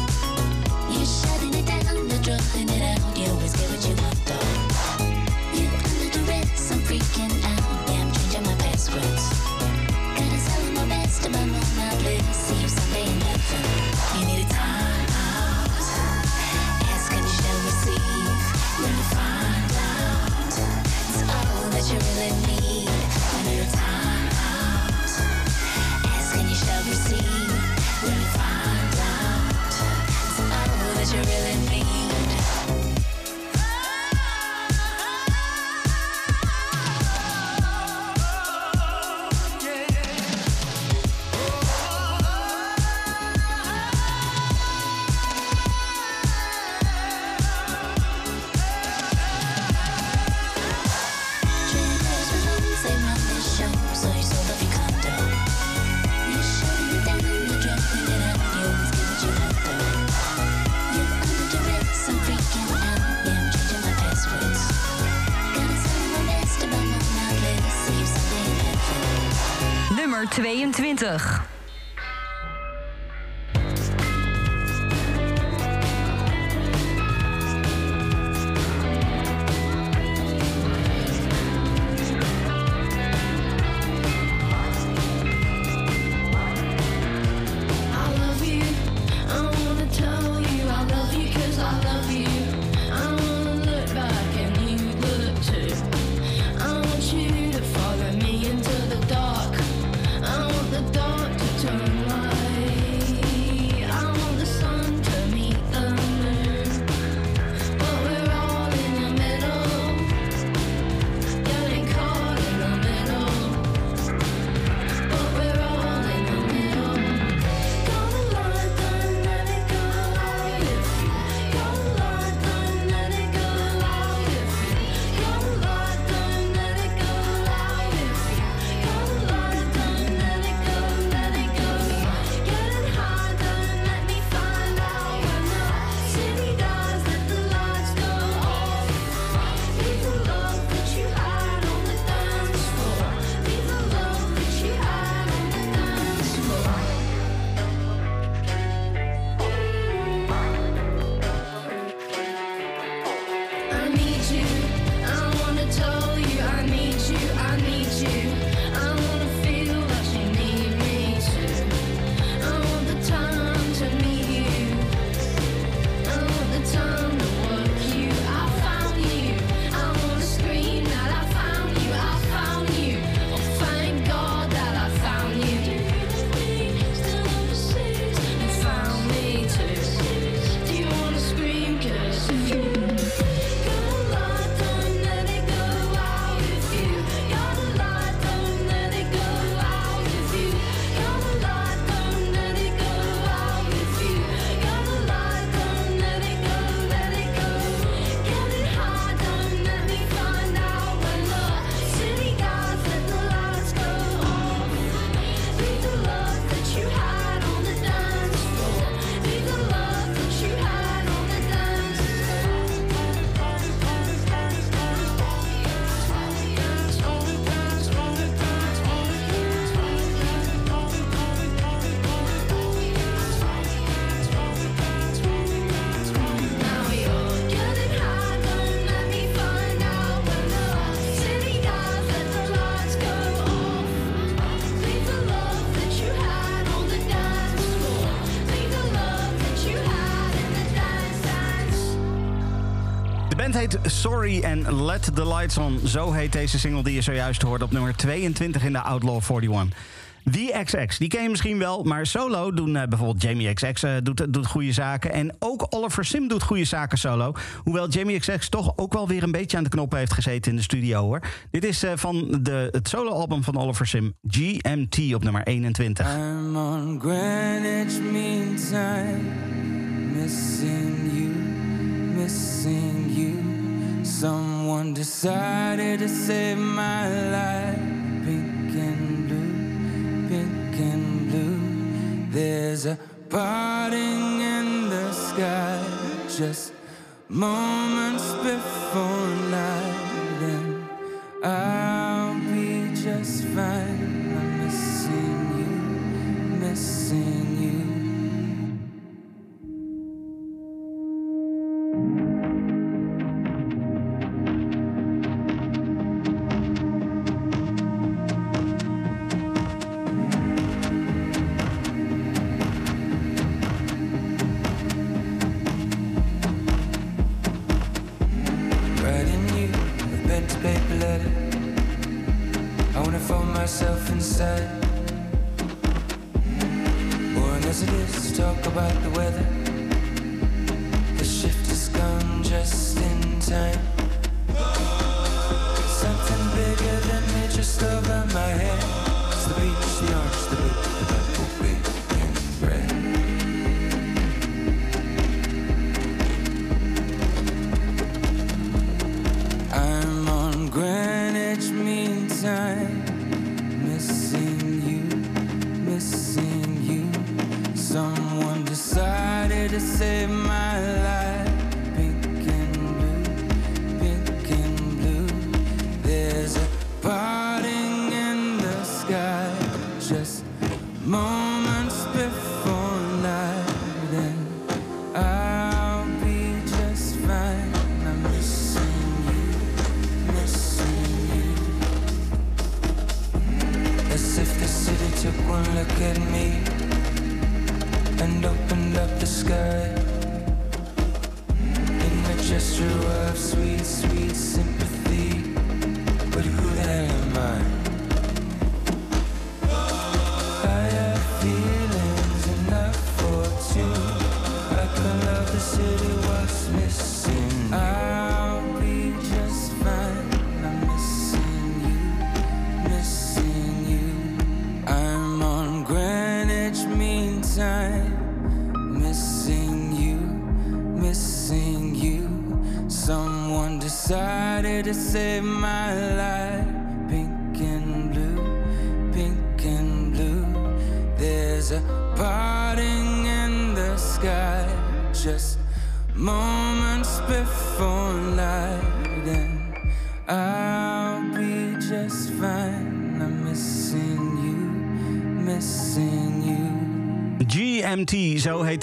And en Let the Lights On. Zo heet deze single die je zojuist hoort op nummer 22 in de Outlaw 41. The XX, die ken je misschien wel, maar solo doen eh, bijvoorbeeld Jamie XX eh, doet, doet goede zaken. En ook Oliver Sim doet goede zaken solo. Hoewel Jamie XX toch ook wel weer een beetje aan de knoppen heeft gezeten in de studio hoor. Dit is eh, van de, het soloalbum van Oliver Sim, GMT op nummer 21. I'm on Greenwich missing you, missing decided to save my life.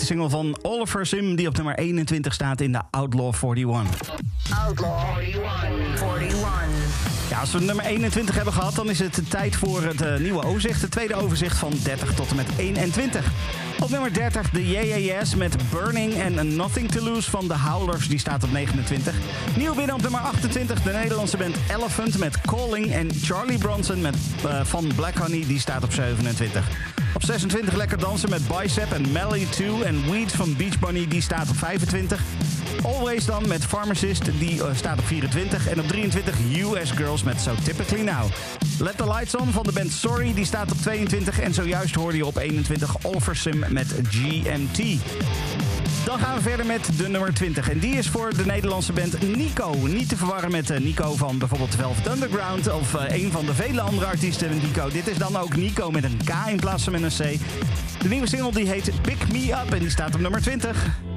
Single van Oliver Sim... die op nummer 21 staat in de Outlaw 41. Outlaw 41. 41. Ja, als we nummer 21 hebben gehad, dan is het tijd voor het eh, nieuwe overzicht. Het tweede overzicht van 30 tot en met 21. Op nummer 30 de JAS met Burning en Nothing to Lose van de Howlers. Die staat op 29. Nieuw binnen op nummer 28 de Nederlandse band Elephant met Calling. En Charlie Bronson met, eh, van Black Honey, die staat op 27. Op 26 lekker dansen met Bicep en Melly 2 en Weeds van Beach Bunny, die staat op 25. Always dan met Pharmacist, die eh, staat op 24. En op 23 US Girls met So Typically Now. Let the Lights On van de band Sorry, die staat op 22. En zojuist hoorde je op 21 Oliver Sim met GMT. Dan gaan we verder met de nummer 20. En die is voor de Nederlandse band Nico. Niet te verwarren met eh, Nico van bijvoorbeeld Velvet Underground... of eh, een van de vele andere artiesten Nico. Dit is dan ook Nico met een K in plaats van met een C. De nieuwe single die heet Pick Me Up en die staat op nummer 20.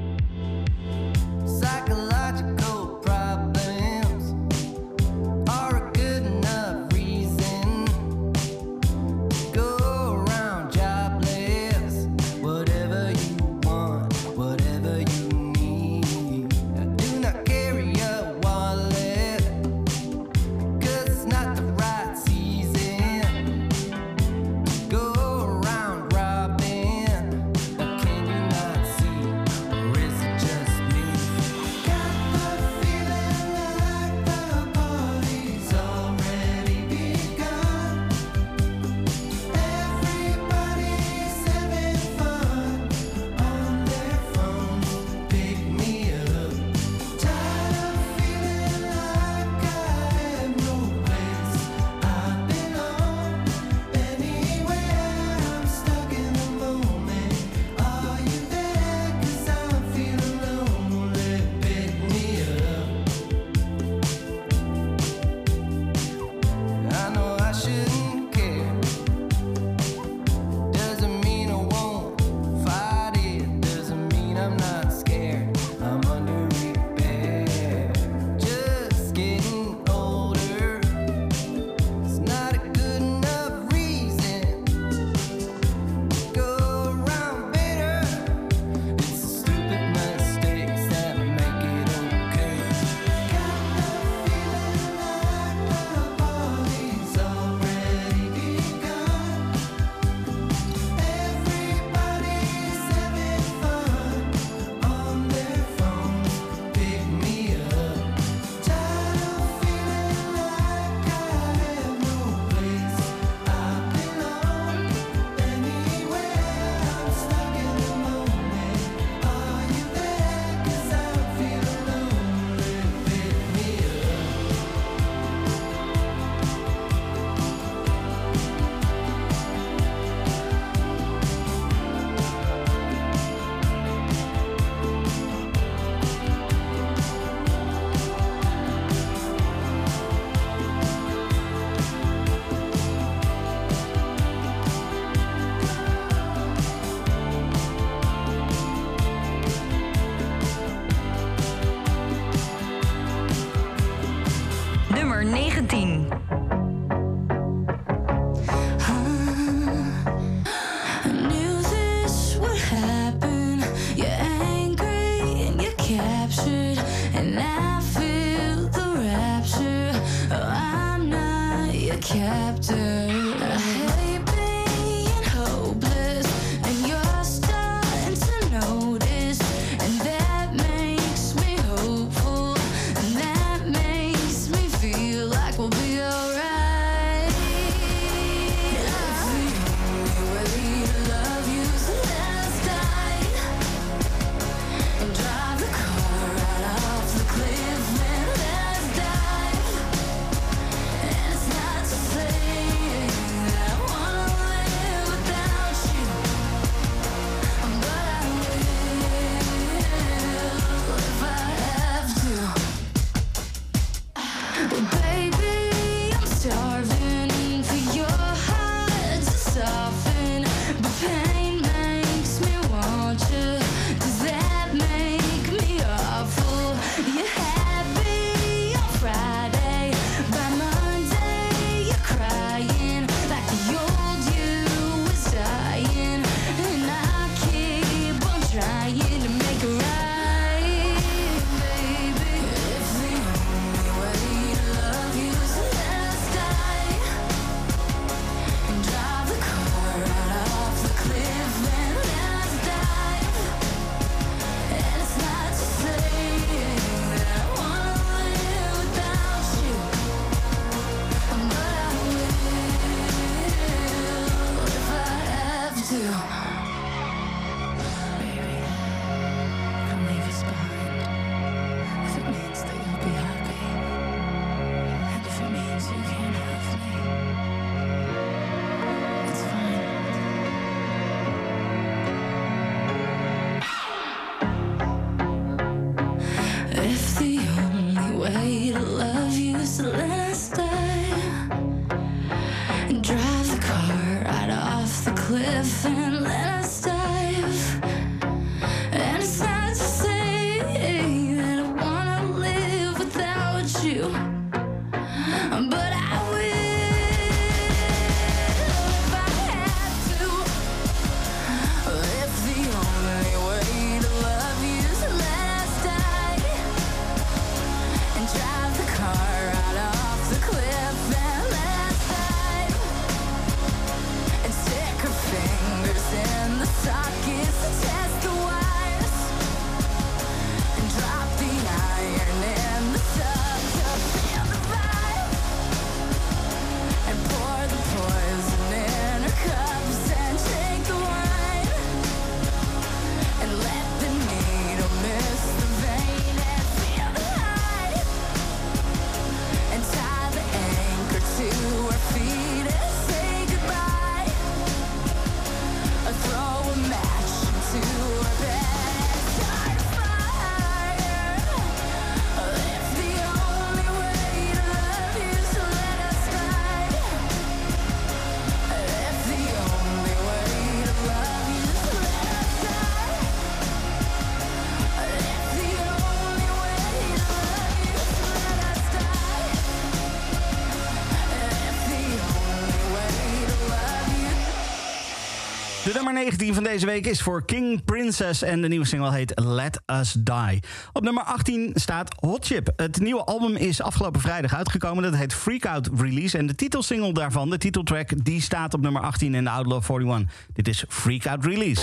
Nummer 19 van deze week is voor King Princess en de nieuwe single heet Let Us Die. Op nummer 18 staat Hot Chip. Het nieuwe album is afgelopen vrijdag uitgekomen. Dat heet Freak Out Release en de titelsingle daarvan, de titeltrack, die staat op nummer 18 in de Outlaw 41. Dit is Freak Out Release.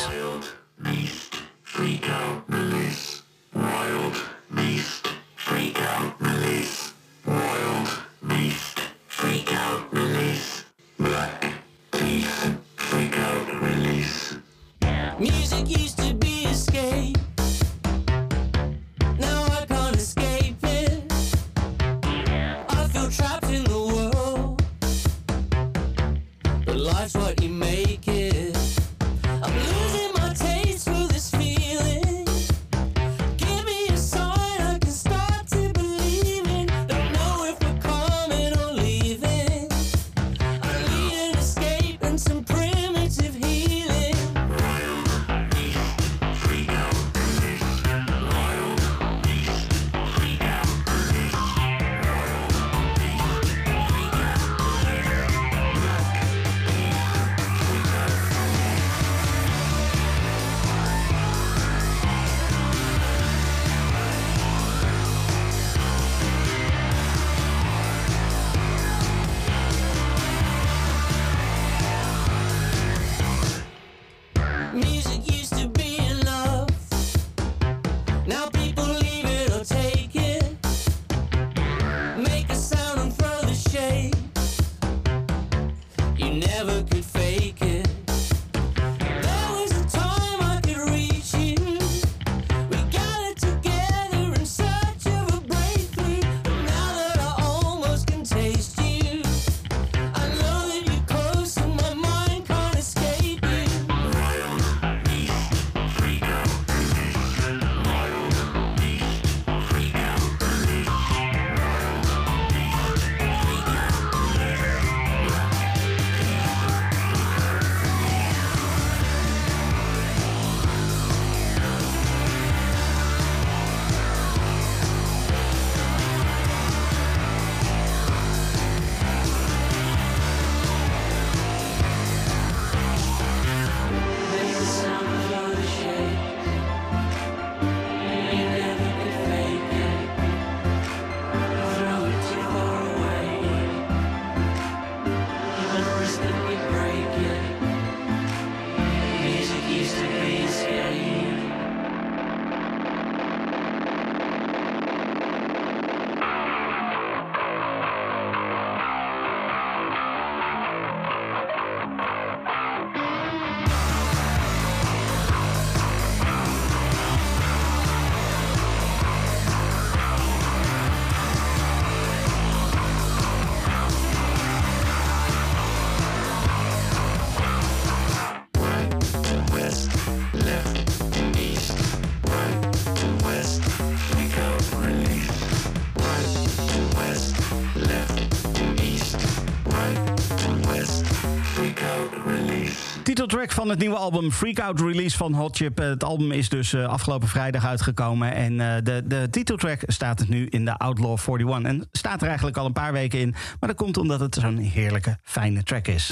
Titeltrack van het nieuwe album Freak Out Release van Hot Chip. Eh, Het album is dus eh, afgelopen vrijdag uitgekomen. En eh, de, de titeltrack staat nu in de Outlaw 41. En staat er eigenlijk al een paar weken in. Maar dat komt omdat het zo'n heerlijke, fijne track is.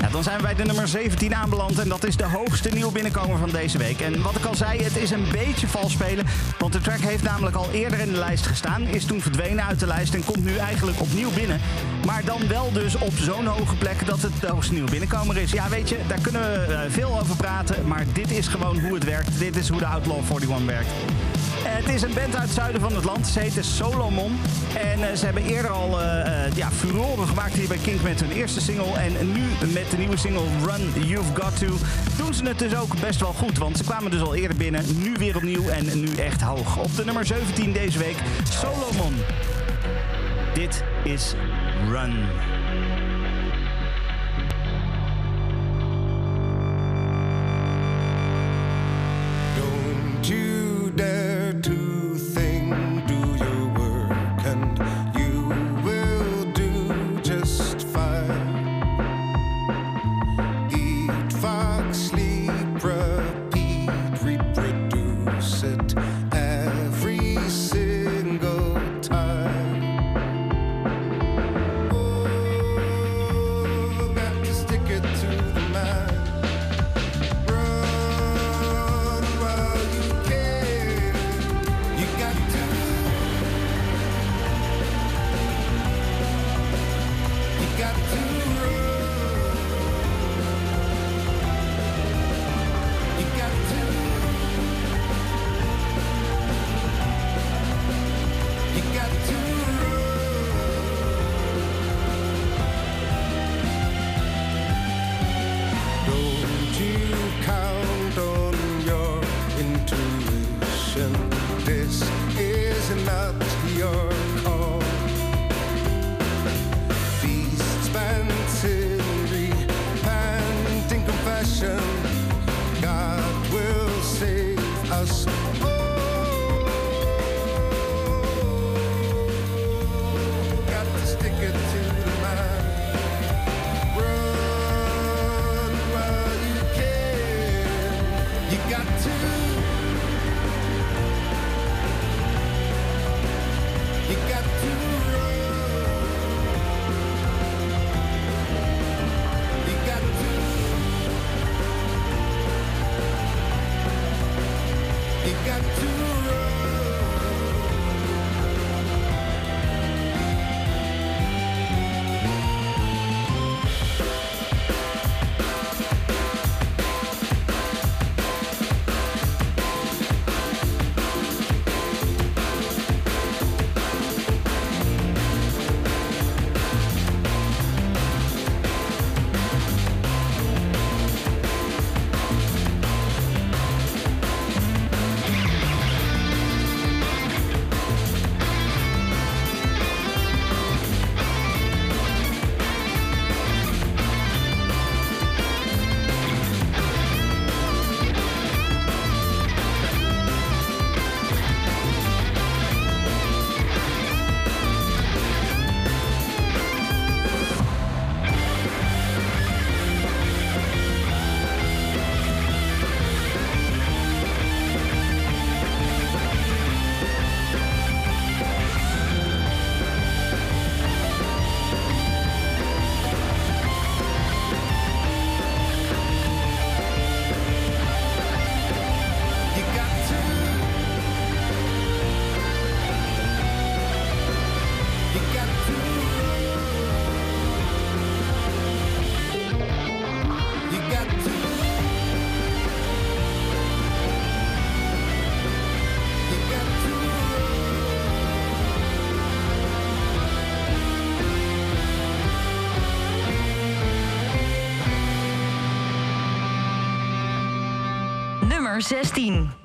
Ja, dan zijn we bij de nummer 17 aanbeland. En dat is de hoogste nieuw binnenkomer van deze week. En wat ik al zei, het is een beetje vals spelen. Want de track heeft namelijk al eerder in de lijst gestaan. Is toen verdwenen uit de lijst en komt nu eigenlijk opnieuw binnen. Maar dan wel dus op zo'n hoge plek dat het de hoogste nieuw binnenkomer is. Ja, weet je, daar kunnen we eh, veel over praten. Maar dit is gewoon hoe het werkt. Dit is hoe de Outlaw 41 werkt. Eh, Het is een band uit het zuiden van het land. Ze heet Solomon. En eh, ze hebben eerder al ja, furoren gemaakt hier bij Kink met hun eerste single. En nu met de nieuwe single Run You've Got To doen ze het dus ook best wel goed. Want ze kwamen dus al eerder binnen. Nu weer opnieuw en nu echt hoog. Op de nummer 17 deze week Solomon. Dit is Run. Nummer 16.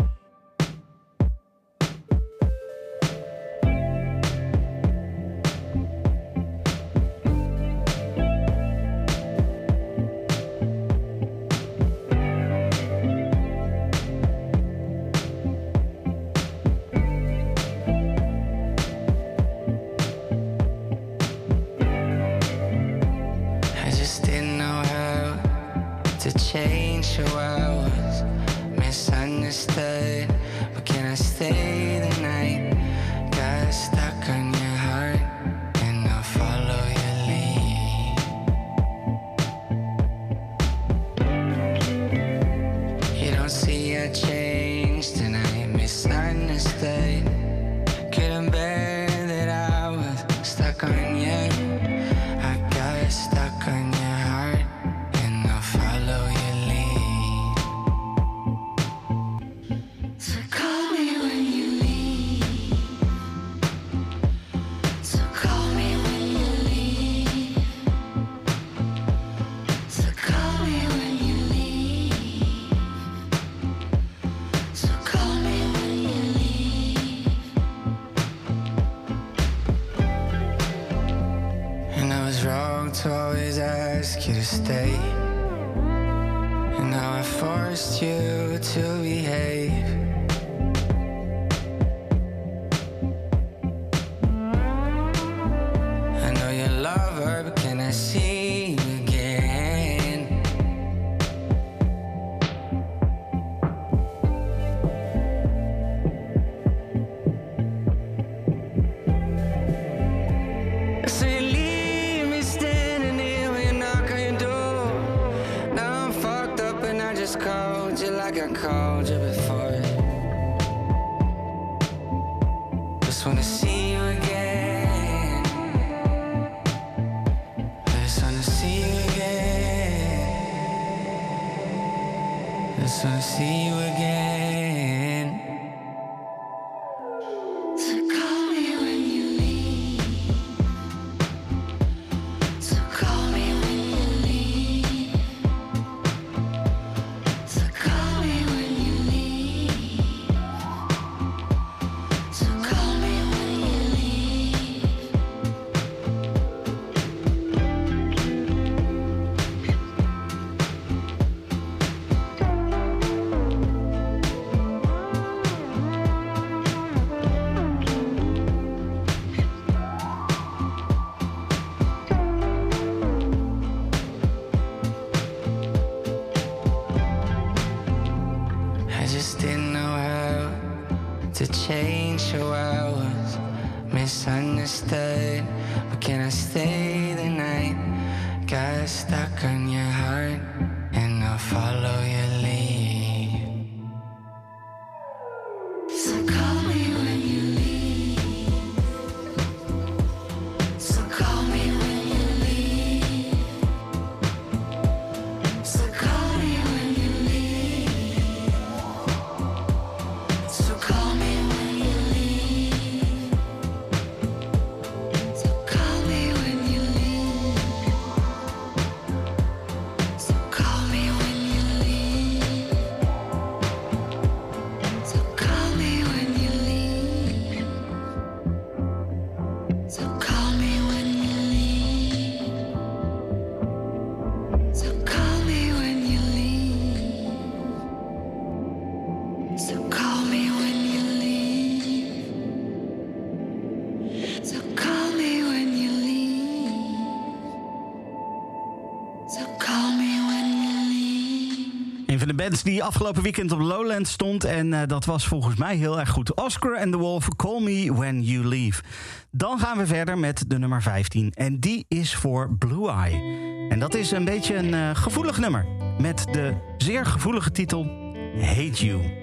Die afgelopen weekend op Lowland stond. En eh, dat was volgens mij heel erg goed. Oscar and the Wolf, Call Me When You Leave. Dan gaan we verder met de nummer 15. En die is voor Blue Eye. En dat is een beetje een eh, gevoelig nummer. Met de zeer gevoelige titel Hate You.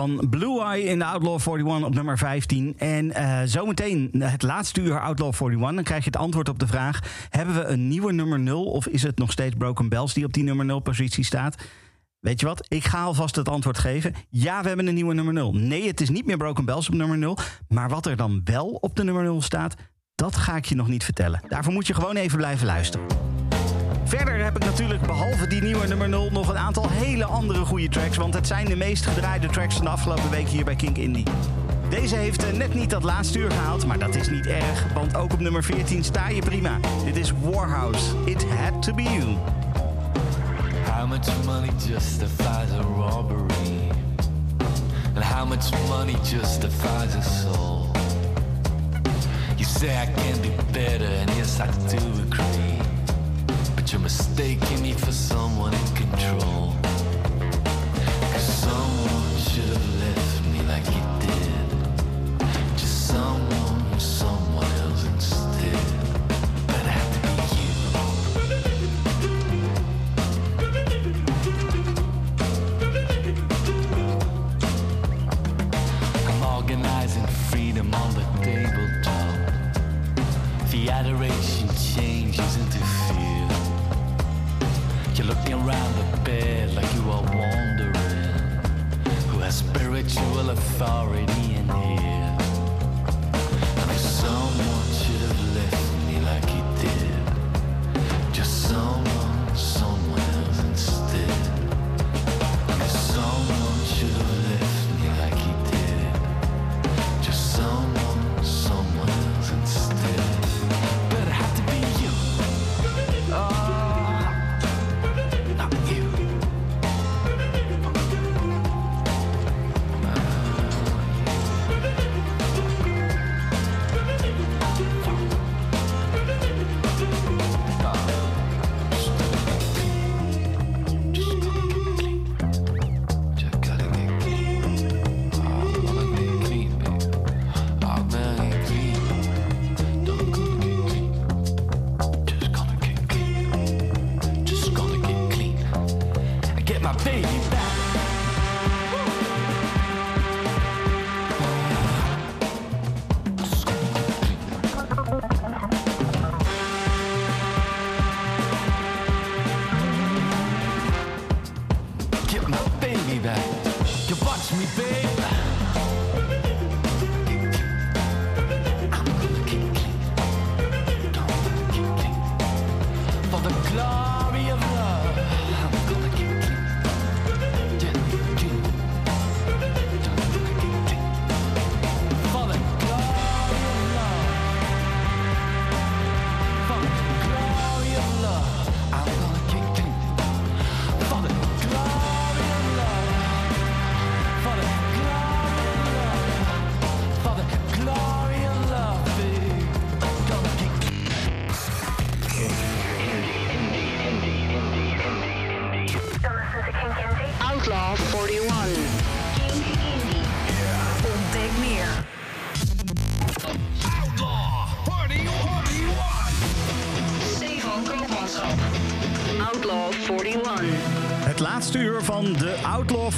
Van Blue Eye in de Outlaw 41 op nummer 15. En eh, zometeen het laatste uur Outlaw 41. Dan krijg je het antwoord op de vraag... hebben we een nieuwe nummer 0 of is het nog steeds Broken Bells... die op die nummer 0 positie staat? Weet je wat? Ik ga alvast het antwoord geven. Ja, we hebben een nieuwe nummer 0. Nee, het is niet meer Broken Bells op nummer 0. Maar wat er dan wel op de nummer 0 staat, dat ga ik je nog niet vertellen. Daarvoor moet je gewoon even blijven luisteren. Verder heb ik natuurlijk behalve die nieuwe nummer 0 nog een aantal hele andere goede tracks. Want het zijn de meest gedraaide tracks van de afgelopen week hier bij Kink Indie. Deze heeft eh, net niet dat laatste uur gehaald, maar dat is niet erg. Want ook op nummer 14 sta je prima. Dit is Warhouse. It had to be you. How much money justifies a robbery? And how much money justifies a soul? You say I can be better, and yes, I do agree. You're mistaking me for someone in control. already in here.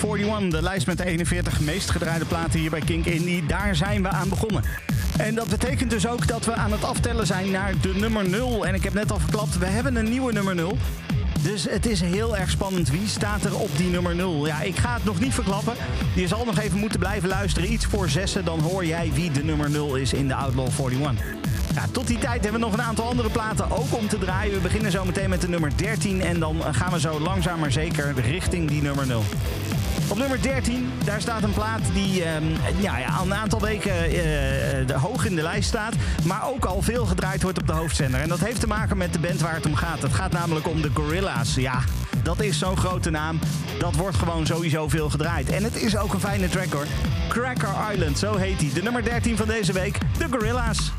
41, de lijst met de 41 meest gedraaide platen hier bij Kink Indie. Daar zijn we aan begonnen. En dat betekent dus ook dat we aan het aftellen zijn naar de nummer 0. En ik heb net al verklapt, we hebben een nieuwe nummer 0. Dus het is heel erg spannend. Wie staat er op die nummer 0? Ja, ik ga het nog niet verklappen. Je zal nog even moeten blijven luisteren. Iets voor zessen, dan hoor jij wie de nummer 0 is in de Outlaw 41. Ja, tot die tijd hebben we nog een aantal andere platen ook om te draaien. We beginnen zo meteen met de nummer 13 en dan gaan we zo langzaam maar zeker richting die nummer 0. Op nummer 13, daar staat een plaat die ehm, ja, ja, al een aantal weken eh, de- hoog in de lijst staat. Maar ook al veel gedraaid wordt op de hoofdzender. En dat heeft te maken met de band waar het om gaat. Het gaat namelijk om de Gorilla's. Ja, dat is zo'n grote naam. Dat wordt gewoon sowieso veel gedraaid. En het is ook een fijne track hoor. Cracker Island, zo heet hij. De nummer 13 van deze week, de Gorilla's.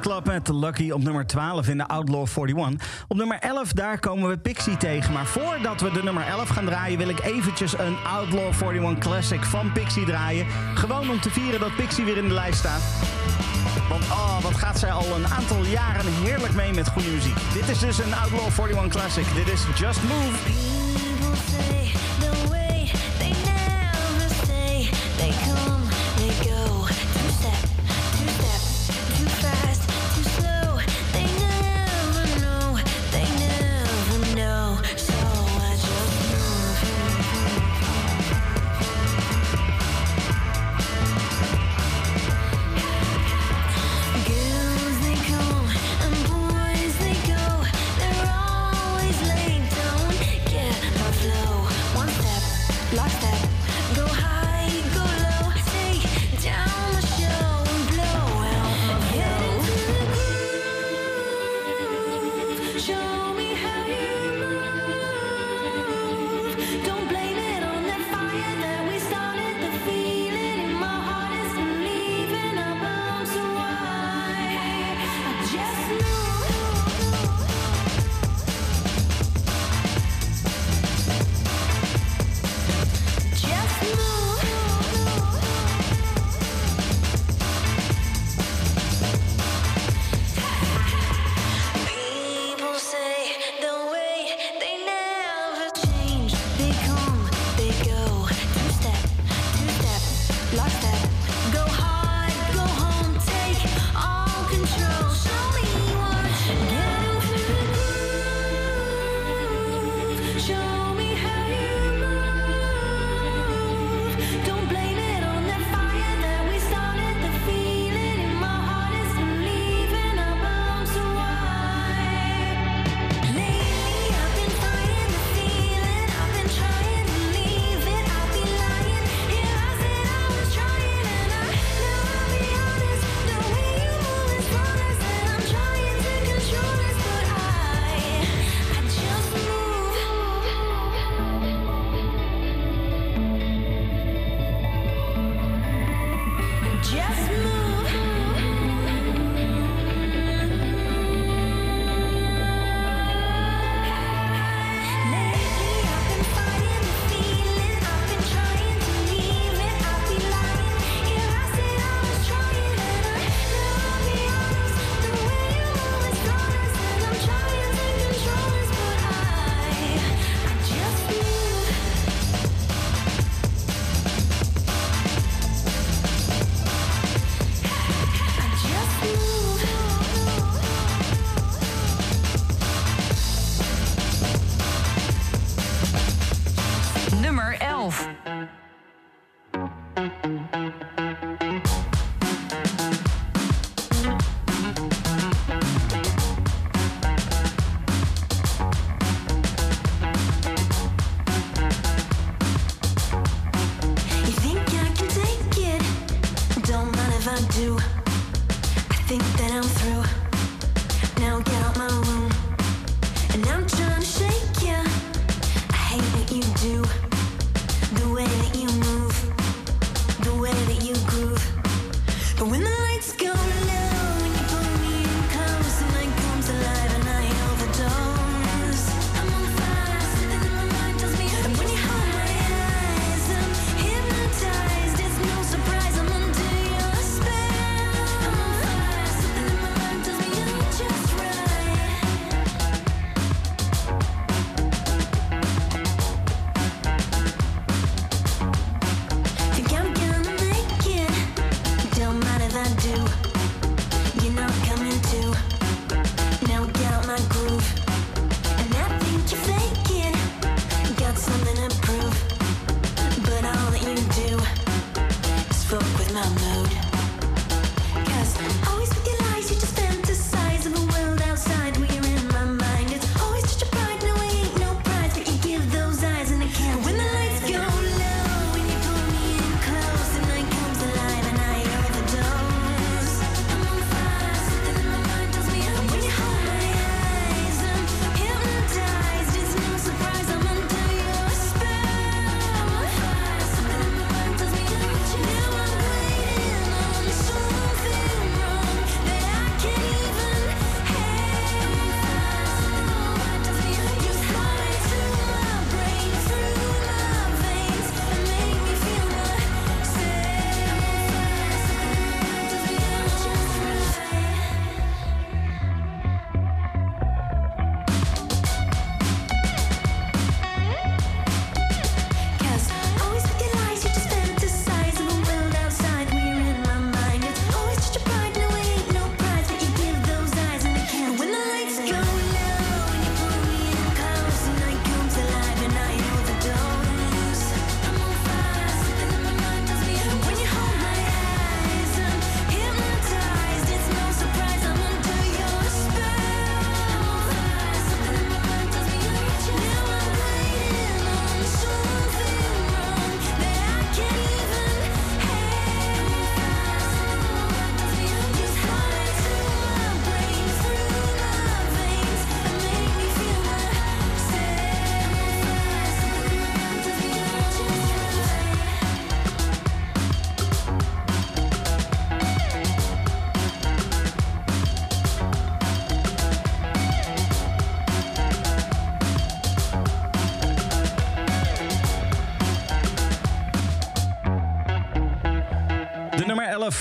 Klap Club met Lucky op nummer 12 in de Outlaw 41. Op nummer 11, daar komen we Pixie tegen. Maar voordat we de nummer 11 gaan draaien... wil ik eventjes een Outlaw 41 Classic van Pixie draaien. Gewoon om te vieren dat Pixie weer in de lijst staat. Want oh, wat gaat zij al een aantal jaren heerlijk mee met goede muziek. Dit is dus een Outlaw 41 Classic. Dit is Just Move.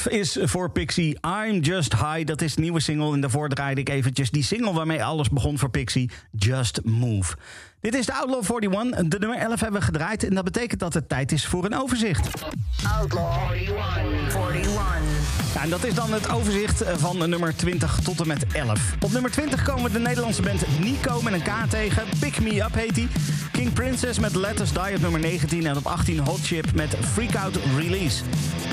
Is voor Pixie. I'm Just High. Dat is de nieuwe single. En daarvoor draaide ik eventjes die single waarmee alles begon voor Pixie. Just Move. Dit is de Outlaw 41. De nummer 11 hebben we gedraaid. En dat betekent dat het tijd is voor een overzicht. Outlaw 41. 41. Ja, en dat is dan het overzicht van nummer 20 tot en met 11. Op nummer 20 komen we de Nederlandse band Nico met een K tegen. Pick Me Up heet die. Princess met Let Us Die op nummer 19. En op 18 Hot Chip met Freak Out Release.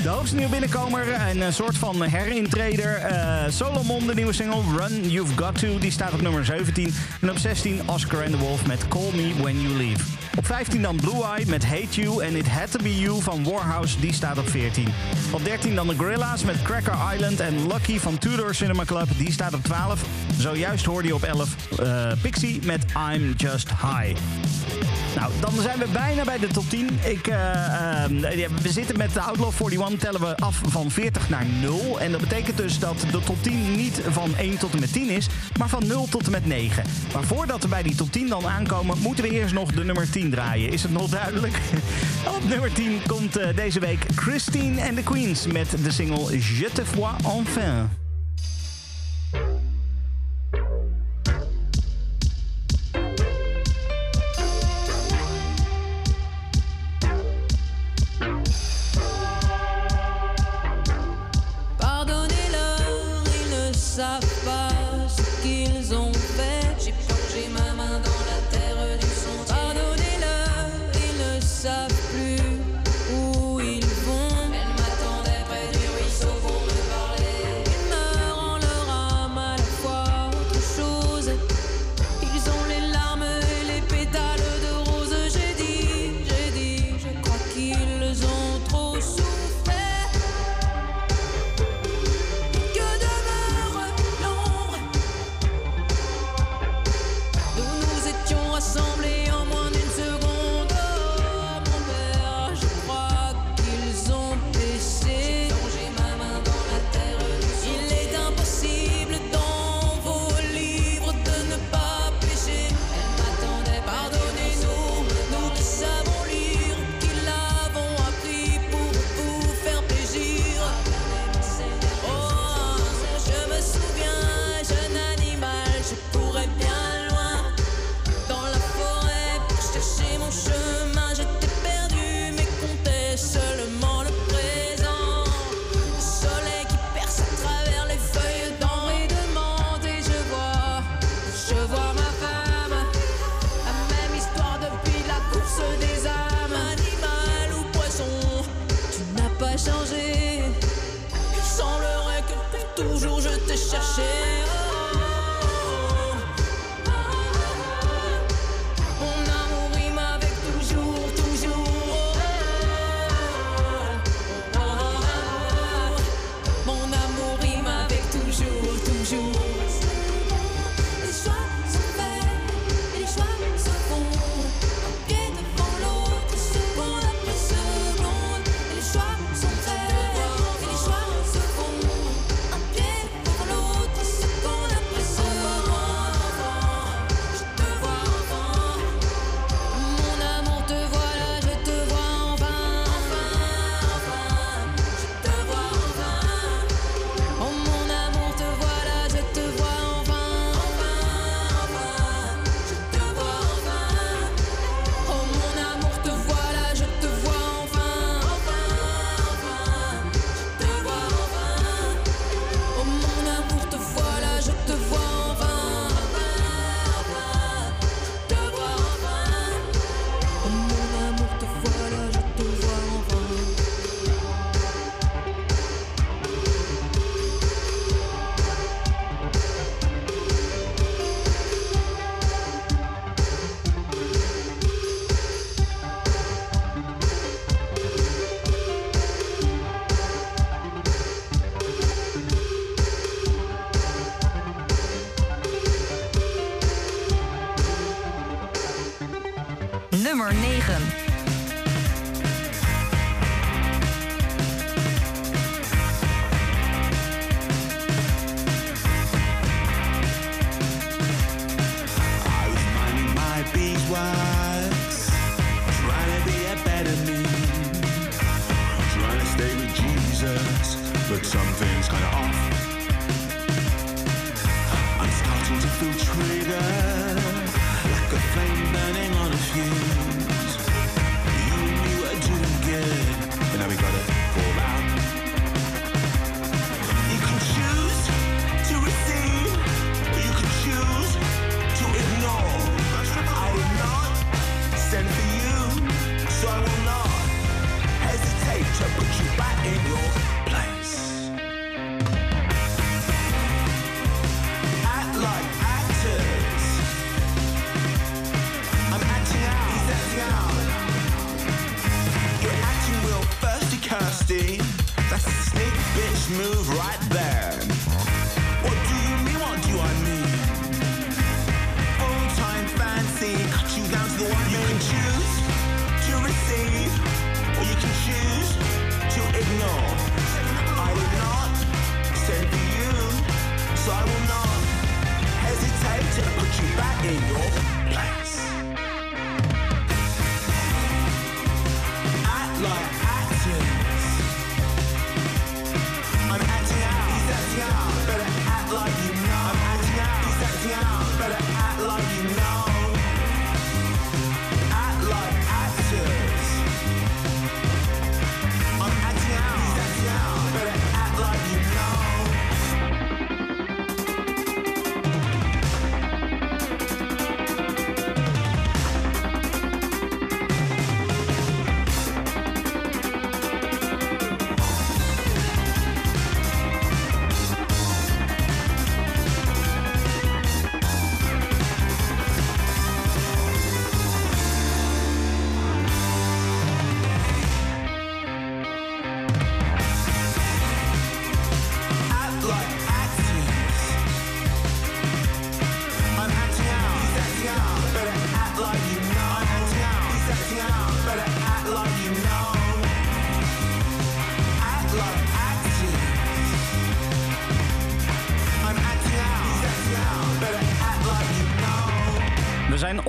De hoogste nieuwe binnenkomer, een soort van herintreder. eh Solomon, de nieuwe single Run You've Got To, die staat op nummer 17. En op 16 Oscar and the Wolf met Call Me When You Leave. Op 15 dan Blue Eye met Hate You en It Had To Be You van Warhouse, die staat op 14. Op 13 dan de Gorilla's met Cracker Island en Lucky van Tudor Cinema Club, die staat op 12. Zojuist hoorde je op 11 eh, Pixie met I'm Just High. Nou, dan zijn we bijna bij de top 10. Ik, eh, ja, we zitten met de Outlaw 41, tellen we af van 40 naar 0. En dat betekent dus dat de top 10 niet van 1 tot en met 10 is, maar van 0 tot en met 9. Maar voordat we bij die top 10 dan aankomen, moeten we eerst nog de nummer 10 draaien. Is het nog duidelijk? Op nummer 10 komt eh, deze week Christine and the Queens met de single Je te vois enfin.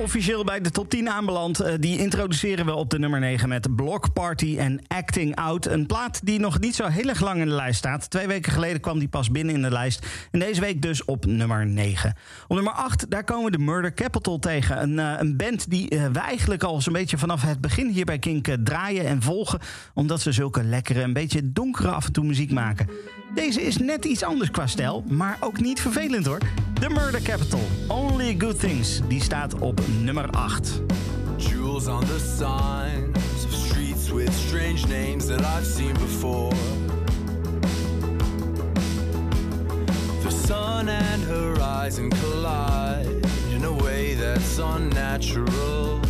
Officieel bij de top 10 aanbeland. Eh, die introduceren we op de nummer 9 met Block Party en Acting Out. Een plaat die nog niet zo heel erg lang in de lijst staat. Twee weken geleden kwam die pas binnen in de lijst. En deze week dus op nummer 9. Op nummer 8, daar komen we de Murder Capital tegen. Een, eh, een band die eh, we eigenlijk al zo'n beetje vanaf het begin hier bij Kink draaien en volgen. Omdat ze zulke lekkere, een beetje donkere af en toe muziek maken. Deze is net iets anders qua stijl, maar ook niet vervelend hoor. The Murder Capital, Only Good Things, die staat op nummer 8. Jewels on the signs streets with strange names that I've seen before. The sun and horizon collide in a way that's unnatural.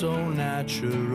so natural.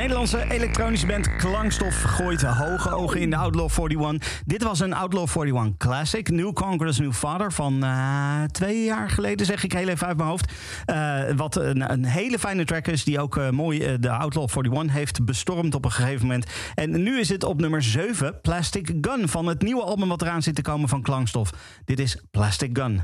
Nederlandse elektronische band Klankstof gooit hoge ogen in de Outlaw 41. Dit was een Outlaw 41 Classic. New Congress, New Father van eh, twee jaar geleden, zeg ik heel even uit mijn hoofd. Eh, wat een, een, hele fijne track is, die ook eh, mooi de Outlaw 41 heeft bestormd op een gegeven moment. En nu is het op nummer 7, Plastic Gun, van het nieuwe album wat eraan zit te komen van Klankstof. Dit is Plastic Gun.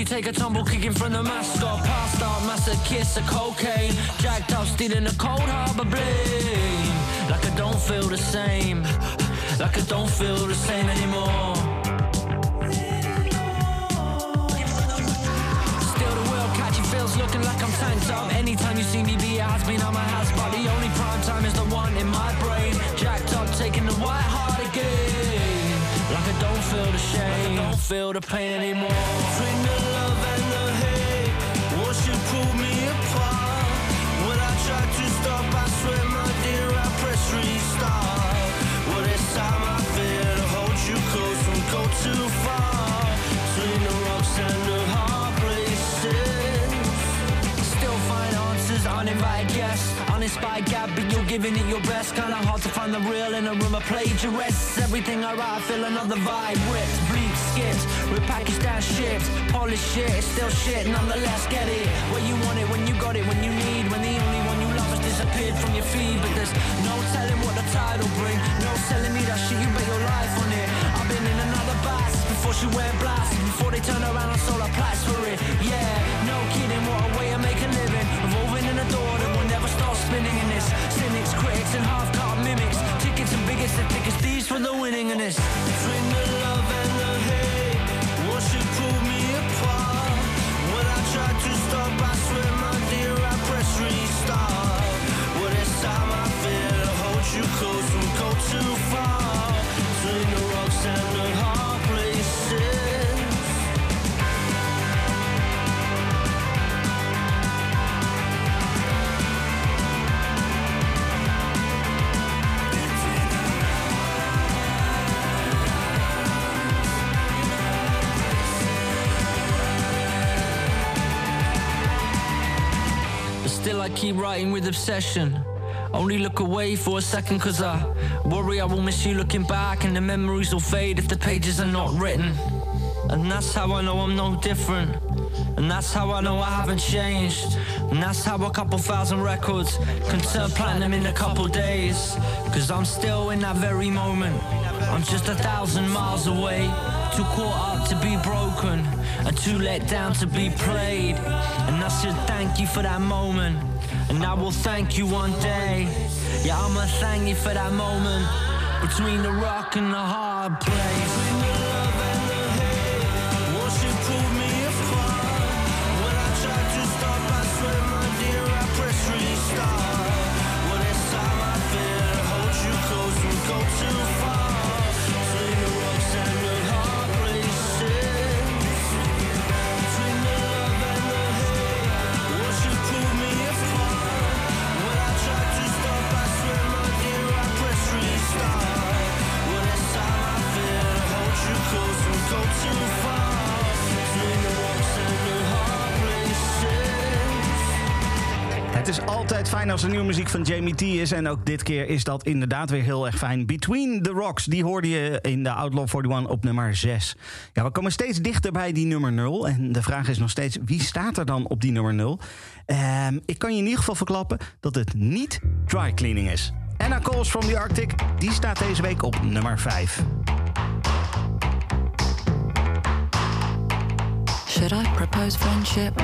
You take a tumble, kicking from the mascot. Passed out, massive kiss of cocaine. Jacked up, stealing a cold harbor blame. Like I don't feel the same. Like I don't feel the same anymore. Still the wheel catching feels looking like I'm tanked up. Anytime you see me be a has been on my house, but the only prime time is the one in my brain. Jacked up, taking the white heart again. Like I don't feel the shame, like I don't feel the pain anymore. You're giving it your best. Kinda hard to find the real in a room of plagiarists. Everything I write, I feel another vibe. Ripped, bleak, skipped, repackaged down shipped. Polished shit, it's still shit, nonetheless, get it. Where you want it, when you got it, when you need, when the only one you love has disappeared from your feed. But there's no telling what the tide will bring, no selling me that shit, you bet your life on it. I've been in another bass before she went blast, before they turn around and sold her plats for it. Yeah, no kidding, what a way and half-cart mimics. Tickets and biggest and thickest thieves for the winning in this. Between the love keep writing with obsession. Only look away for a second cause I worry I will miss you looking back and the memories will fade if the pages are not written. And that's how I know I'm no different. And that's how I know I haven't changed. And that's how a couple thousand records can turn platinum in a couple days. Cause I'm still in that very moment. I'm just a thousand miles away. Too caught up to be broken. And too let down to be played. And I should thank you for that moment. And I will thank you one day. Yeah, I'ma thank you for that moment. Between the rock and the hard place. Fijn als er nieuwe muziek van Jamie T is. En ook dit keer is dat inderdaad weer heel erg fijn. Between the Rocks, die hoorde je in de Outlaw 41 op nummer 6. Ja, we komen steeds dichter bij die nummer 0. En de vraag is nog steeds, wie staat er dan op die nummer 0? Ehm, ik kan je in ieder geval verklappen dat het niet dry cleaning is. Anna Calls from the Arctic, die staat deze week op nummer 5. Should I propose friendship?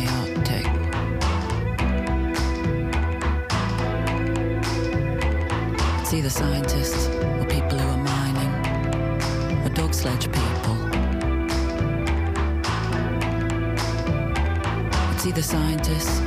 The Arctic. It's either scientists or people who are mining, or dog sledge people. It's either scientists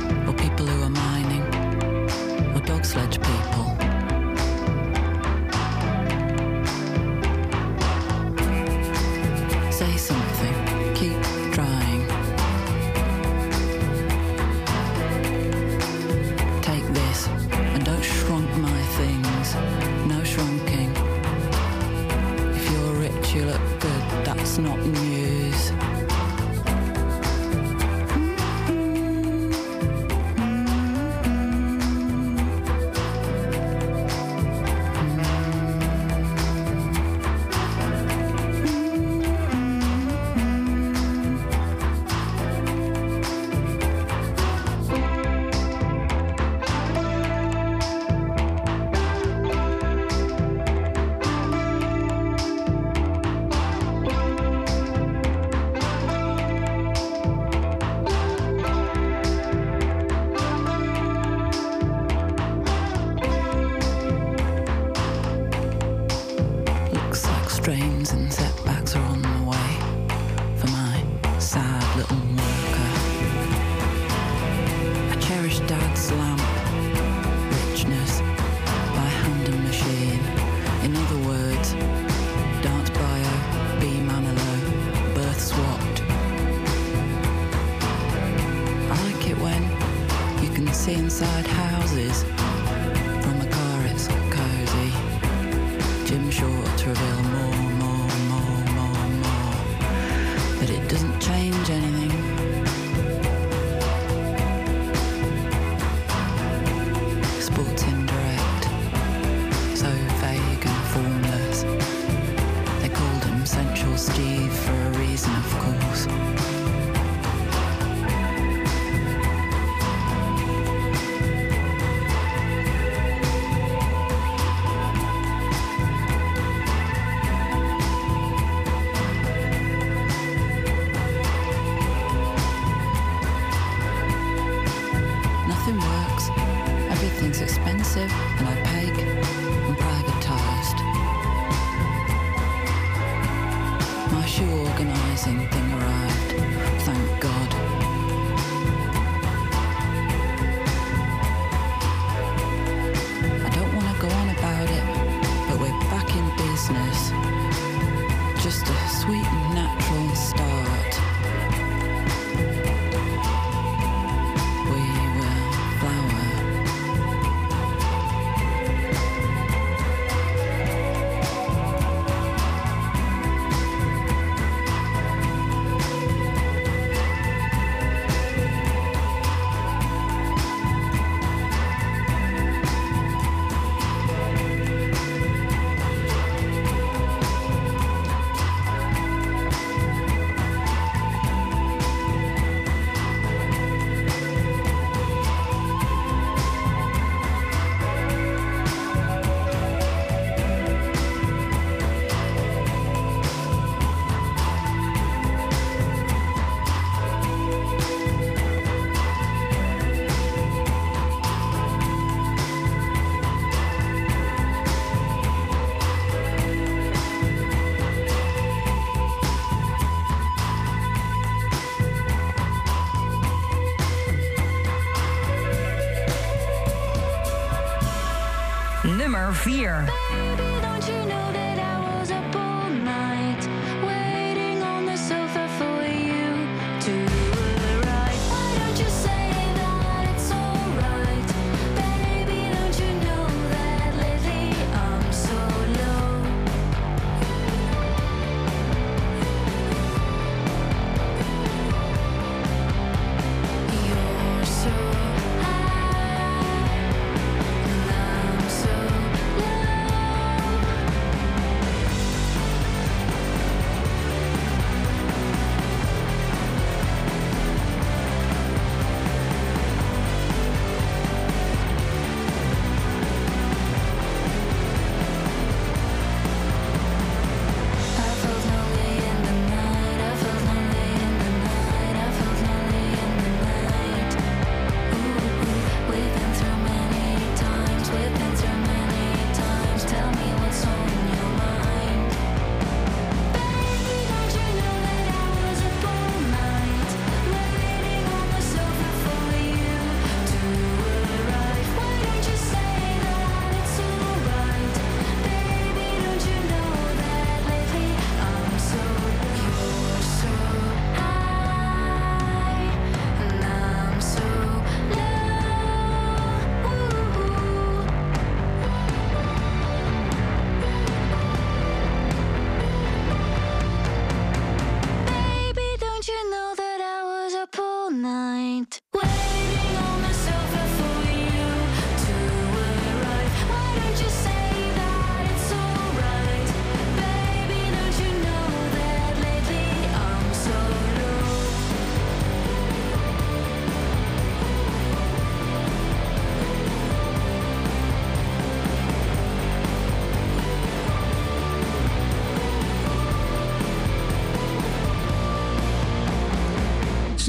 4.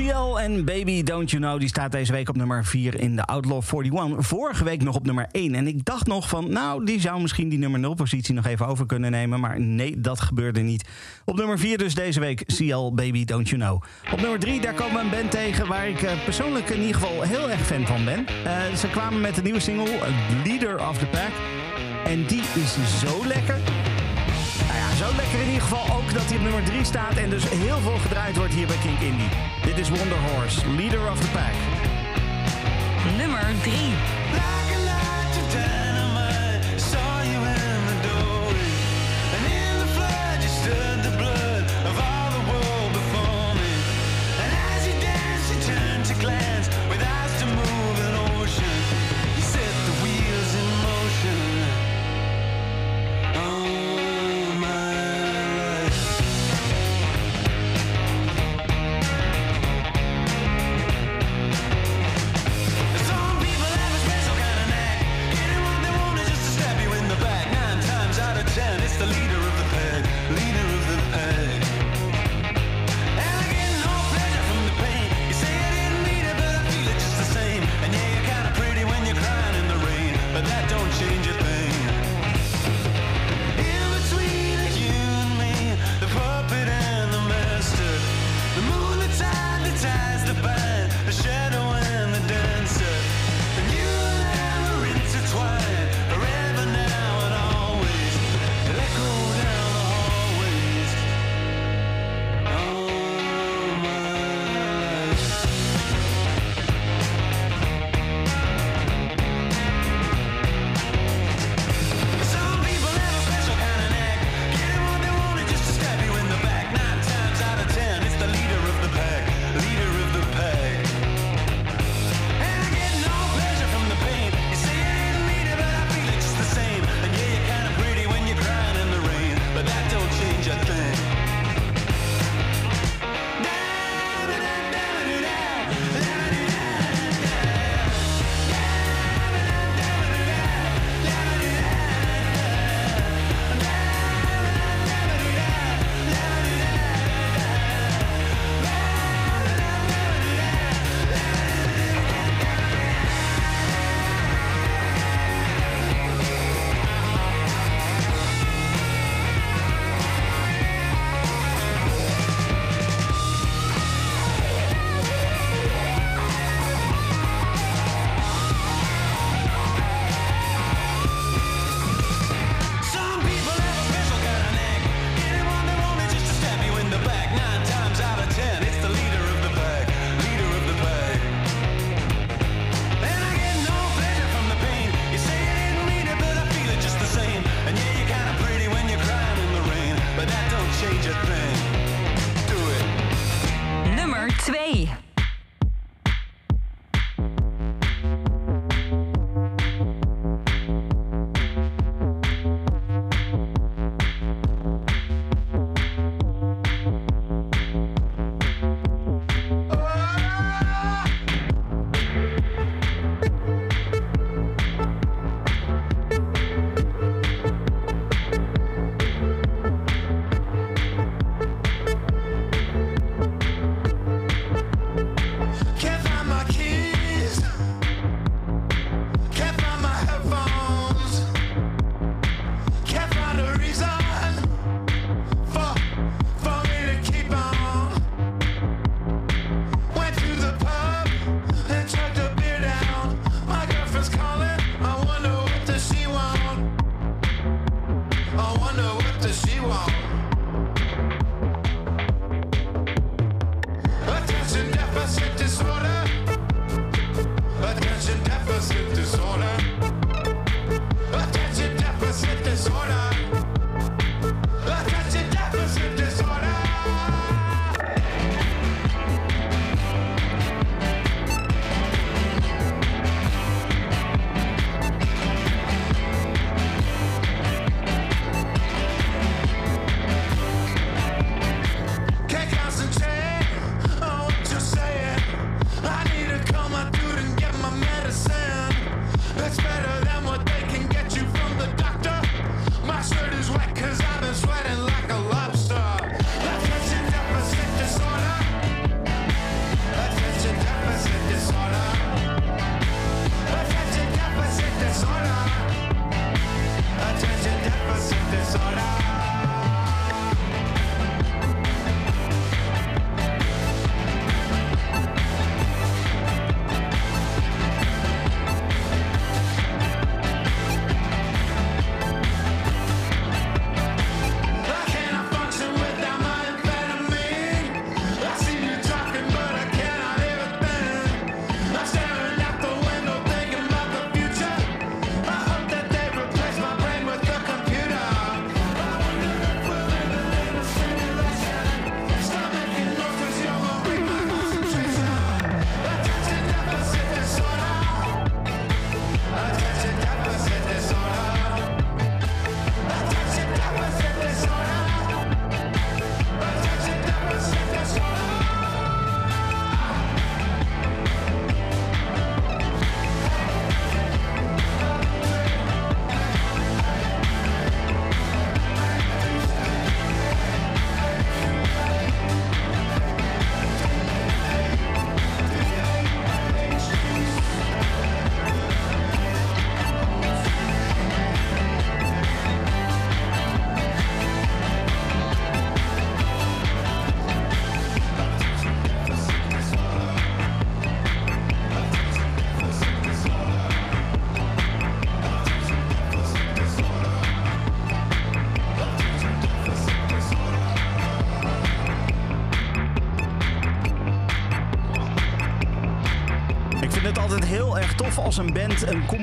CL en Baby Don't You Know, die staat deze week op nummer 4 in de Outlaw 41. Vorige week nog op nummer 1. En ik dacht nog van, nou, die zou misschien die nummer 0 positie nog even over kunnen nemen. Maar nee, dat gebeurde niet. Op nummer 4 dus deze week CL Baby Don't You Know. Op nummer 3, daar komen we een band tegen waar ik eh, persoonlijk in ieder geval heel erg fan van ben. Eh, ze kwamen met een nieuwe single, eh, Leader of the Pack. En die is zo lekker. Zo lekker in ieder geval ook dat hij op nummer 3 staat en dus heel veel gedraaid wordt hier bij Kink Indie. Dit is Wonder Horse, Leader of the Pack. Nummer 3.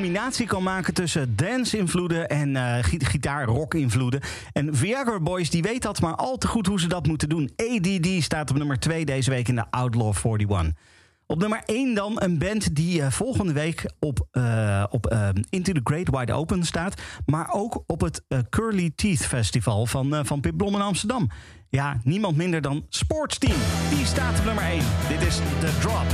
Combinatie kan maken tussen dance-invloeden en eh, gi- gitaar-rock-invloeden. En Viagra Boys die weet dat maar al te goed hoe ze dat moeten doen. ADD staat op nummer 2 deze week in de Outlaw 41. Op nummer 1 dan een band die eh, volgende week op, eh, op eh, Into the Great Wide Open staat. Maar ook op het eh, Curly Teeth Festival van, eh, van Pip Blom in Amsterdam. Ja, niemand minder dan Sportsteam. Die staat op nummer 1. Dit is The Drop.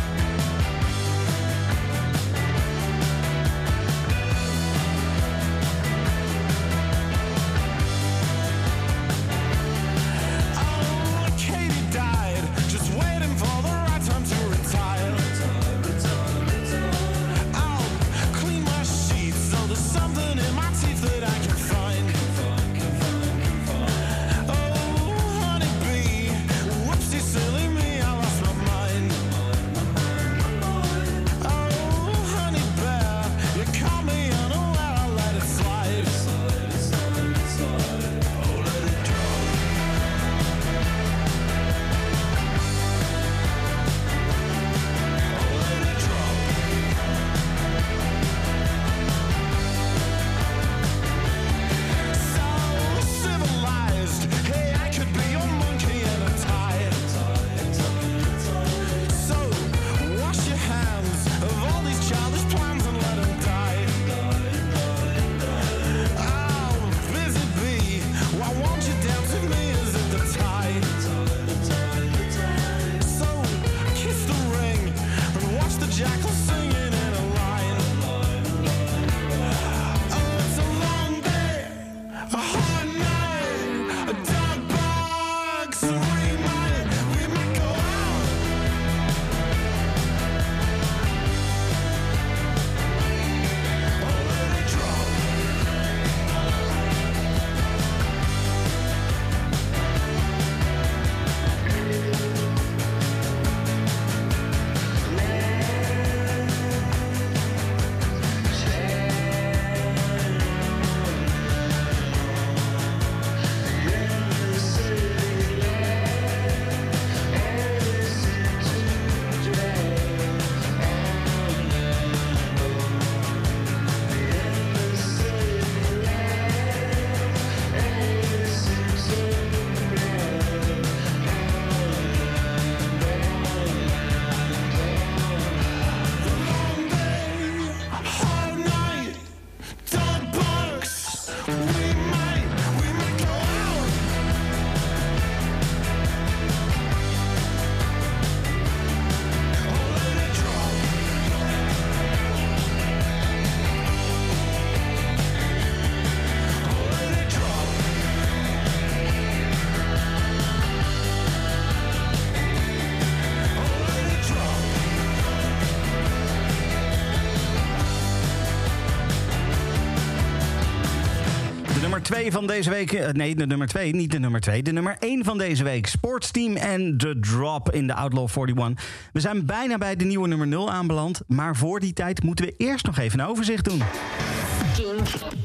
De nummer 2 van deze week. eh, Nee, de nummer 2, niet de nummer 2. De nummer 1 van deze week. Sportsteam en The Drop in de Outlaw 41. We zijn bijna bij de nieuwe nummer 0 aanbeland. Maar voor die tijd moeten we eerst nog even een overzicht doen.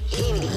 Indie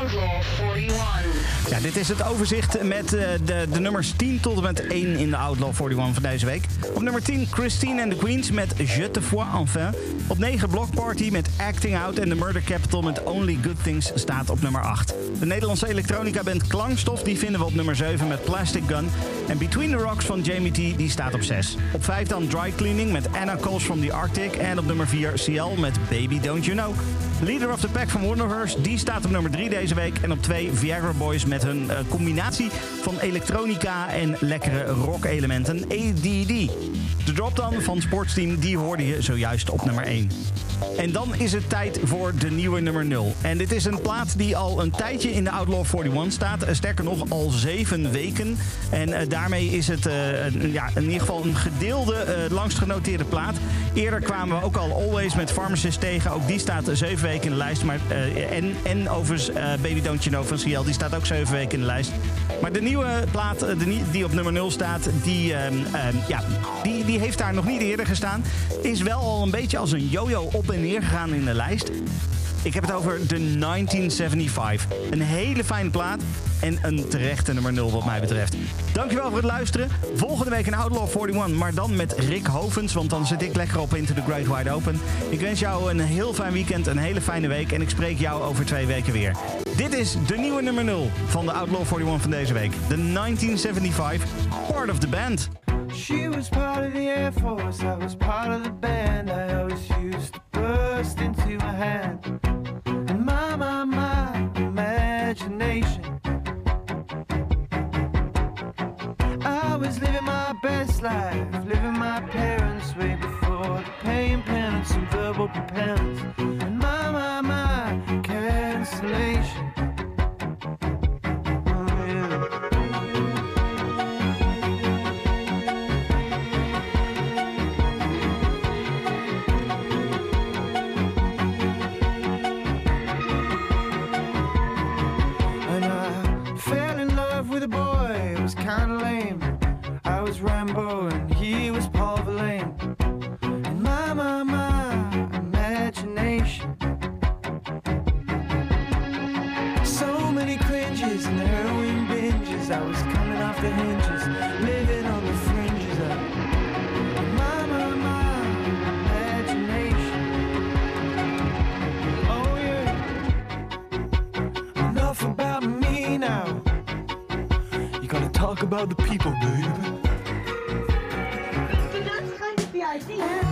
Outlaw 41. Ja, dit is het overzicht met eh, de, de nummers 10 tot en met 1 in de Outlaw 41 van deze week. Op nummer 10 Christine and the Queens met Je te vois enfin. Op 9 Block Party met Acting Out en The Murder Capital met Only Good Things staat op nummer 8. De Nederlandse elektronica band Klankstof die vinden we op nummer 7 met Plastic Gun. En Between the Rocks van Jamie T die staat op 6. Op 5 dan Dry Cleaning met Anna Calls from the Arctic. En op nummer 4 CL met Baby Don't You Know. Leader of the Pack van Wonderverse die staat op nummer 3 deze week. En op 2 Viagra Boys met hun eh, combinatie van elektronica en lekkere rock-elementen. ADD. De drop dan van Sportsteam, die hoorde je zojuist op nummer 1. En dan is het tijd voor de nieuwe nummer 0. En dit is een plaat die al een tijdje in de Outlaw 41 staat. Eh, Sterker nog, al zeven weken. En eh, daarmee is het ja, in ieder geval een gedeelde, langst genoteerde plaat. Eerder kwamen we ook al Always met Pharmacist tegen. Ook die staat eh, weken in de lijst. Maar, eh, en, en overigens eh, Baby Don't You Know van CL, die staat ook zeven weken in de lijst. Maar de nieuwe plaat eh, de, die op nummer 0 staat, die, ehm, ehm, ja, die, die heeft daar nog niet eerder gestaan. Is wel al een beetje als een yo-yo op en neer gegaan in de lijst. Ik heb het over de 1975. Een hele fijne plaat en een terechte nummer 0 wat mij betreft. Dankjewel voor het luisteren. Volgende week een Outlaw 41, maar dan met Rick Hovens, want dan zit ik lekker op Into the Great Wide Open. Ik wens jou een heel fijn weekend, een hele fijne week en ik spreek jou over twee weken weer. Dit is de nieuwe nummer 0 van de Outlaw 41 van deze week. De 1975, Part of the Band. She was part of the Air Force, I was part of the band. I always used to burst into my hand. And my, my, my imagination. Was living my best life, living my parents' way before the pain, penance, and verbal penance. I was coming off the hinges, living on the fringes of my, my, my imagination. Oh, yeah. Enough about me now. You gotta talk about the people, baby. That's kind of the idea.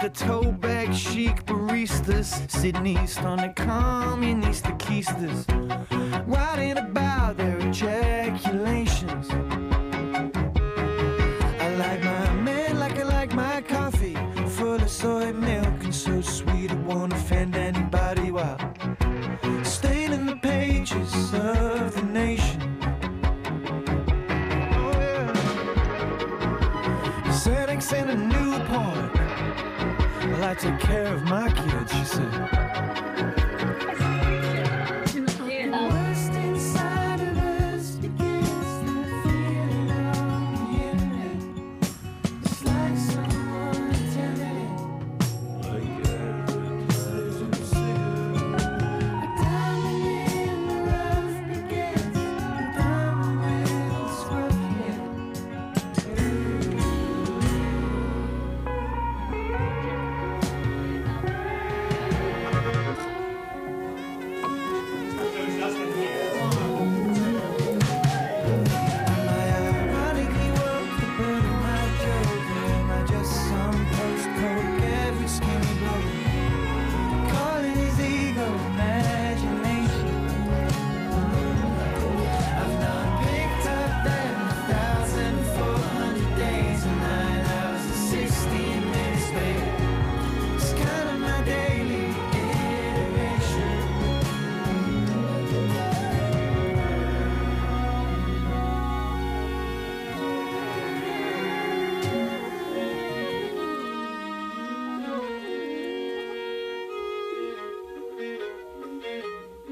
Vaccinista, toe bag chic baristas east on the communista keisters, writing about their ejaculations. Take care of my kids.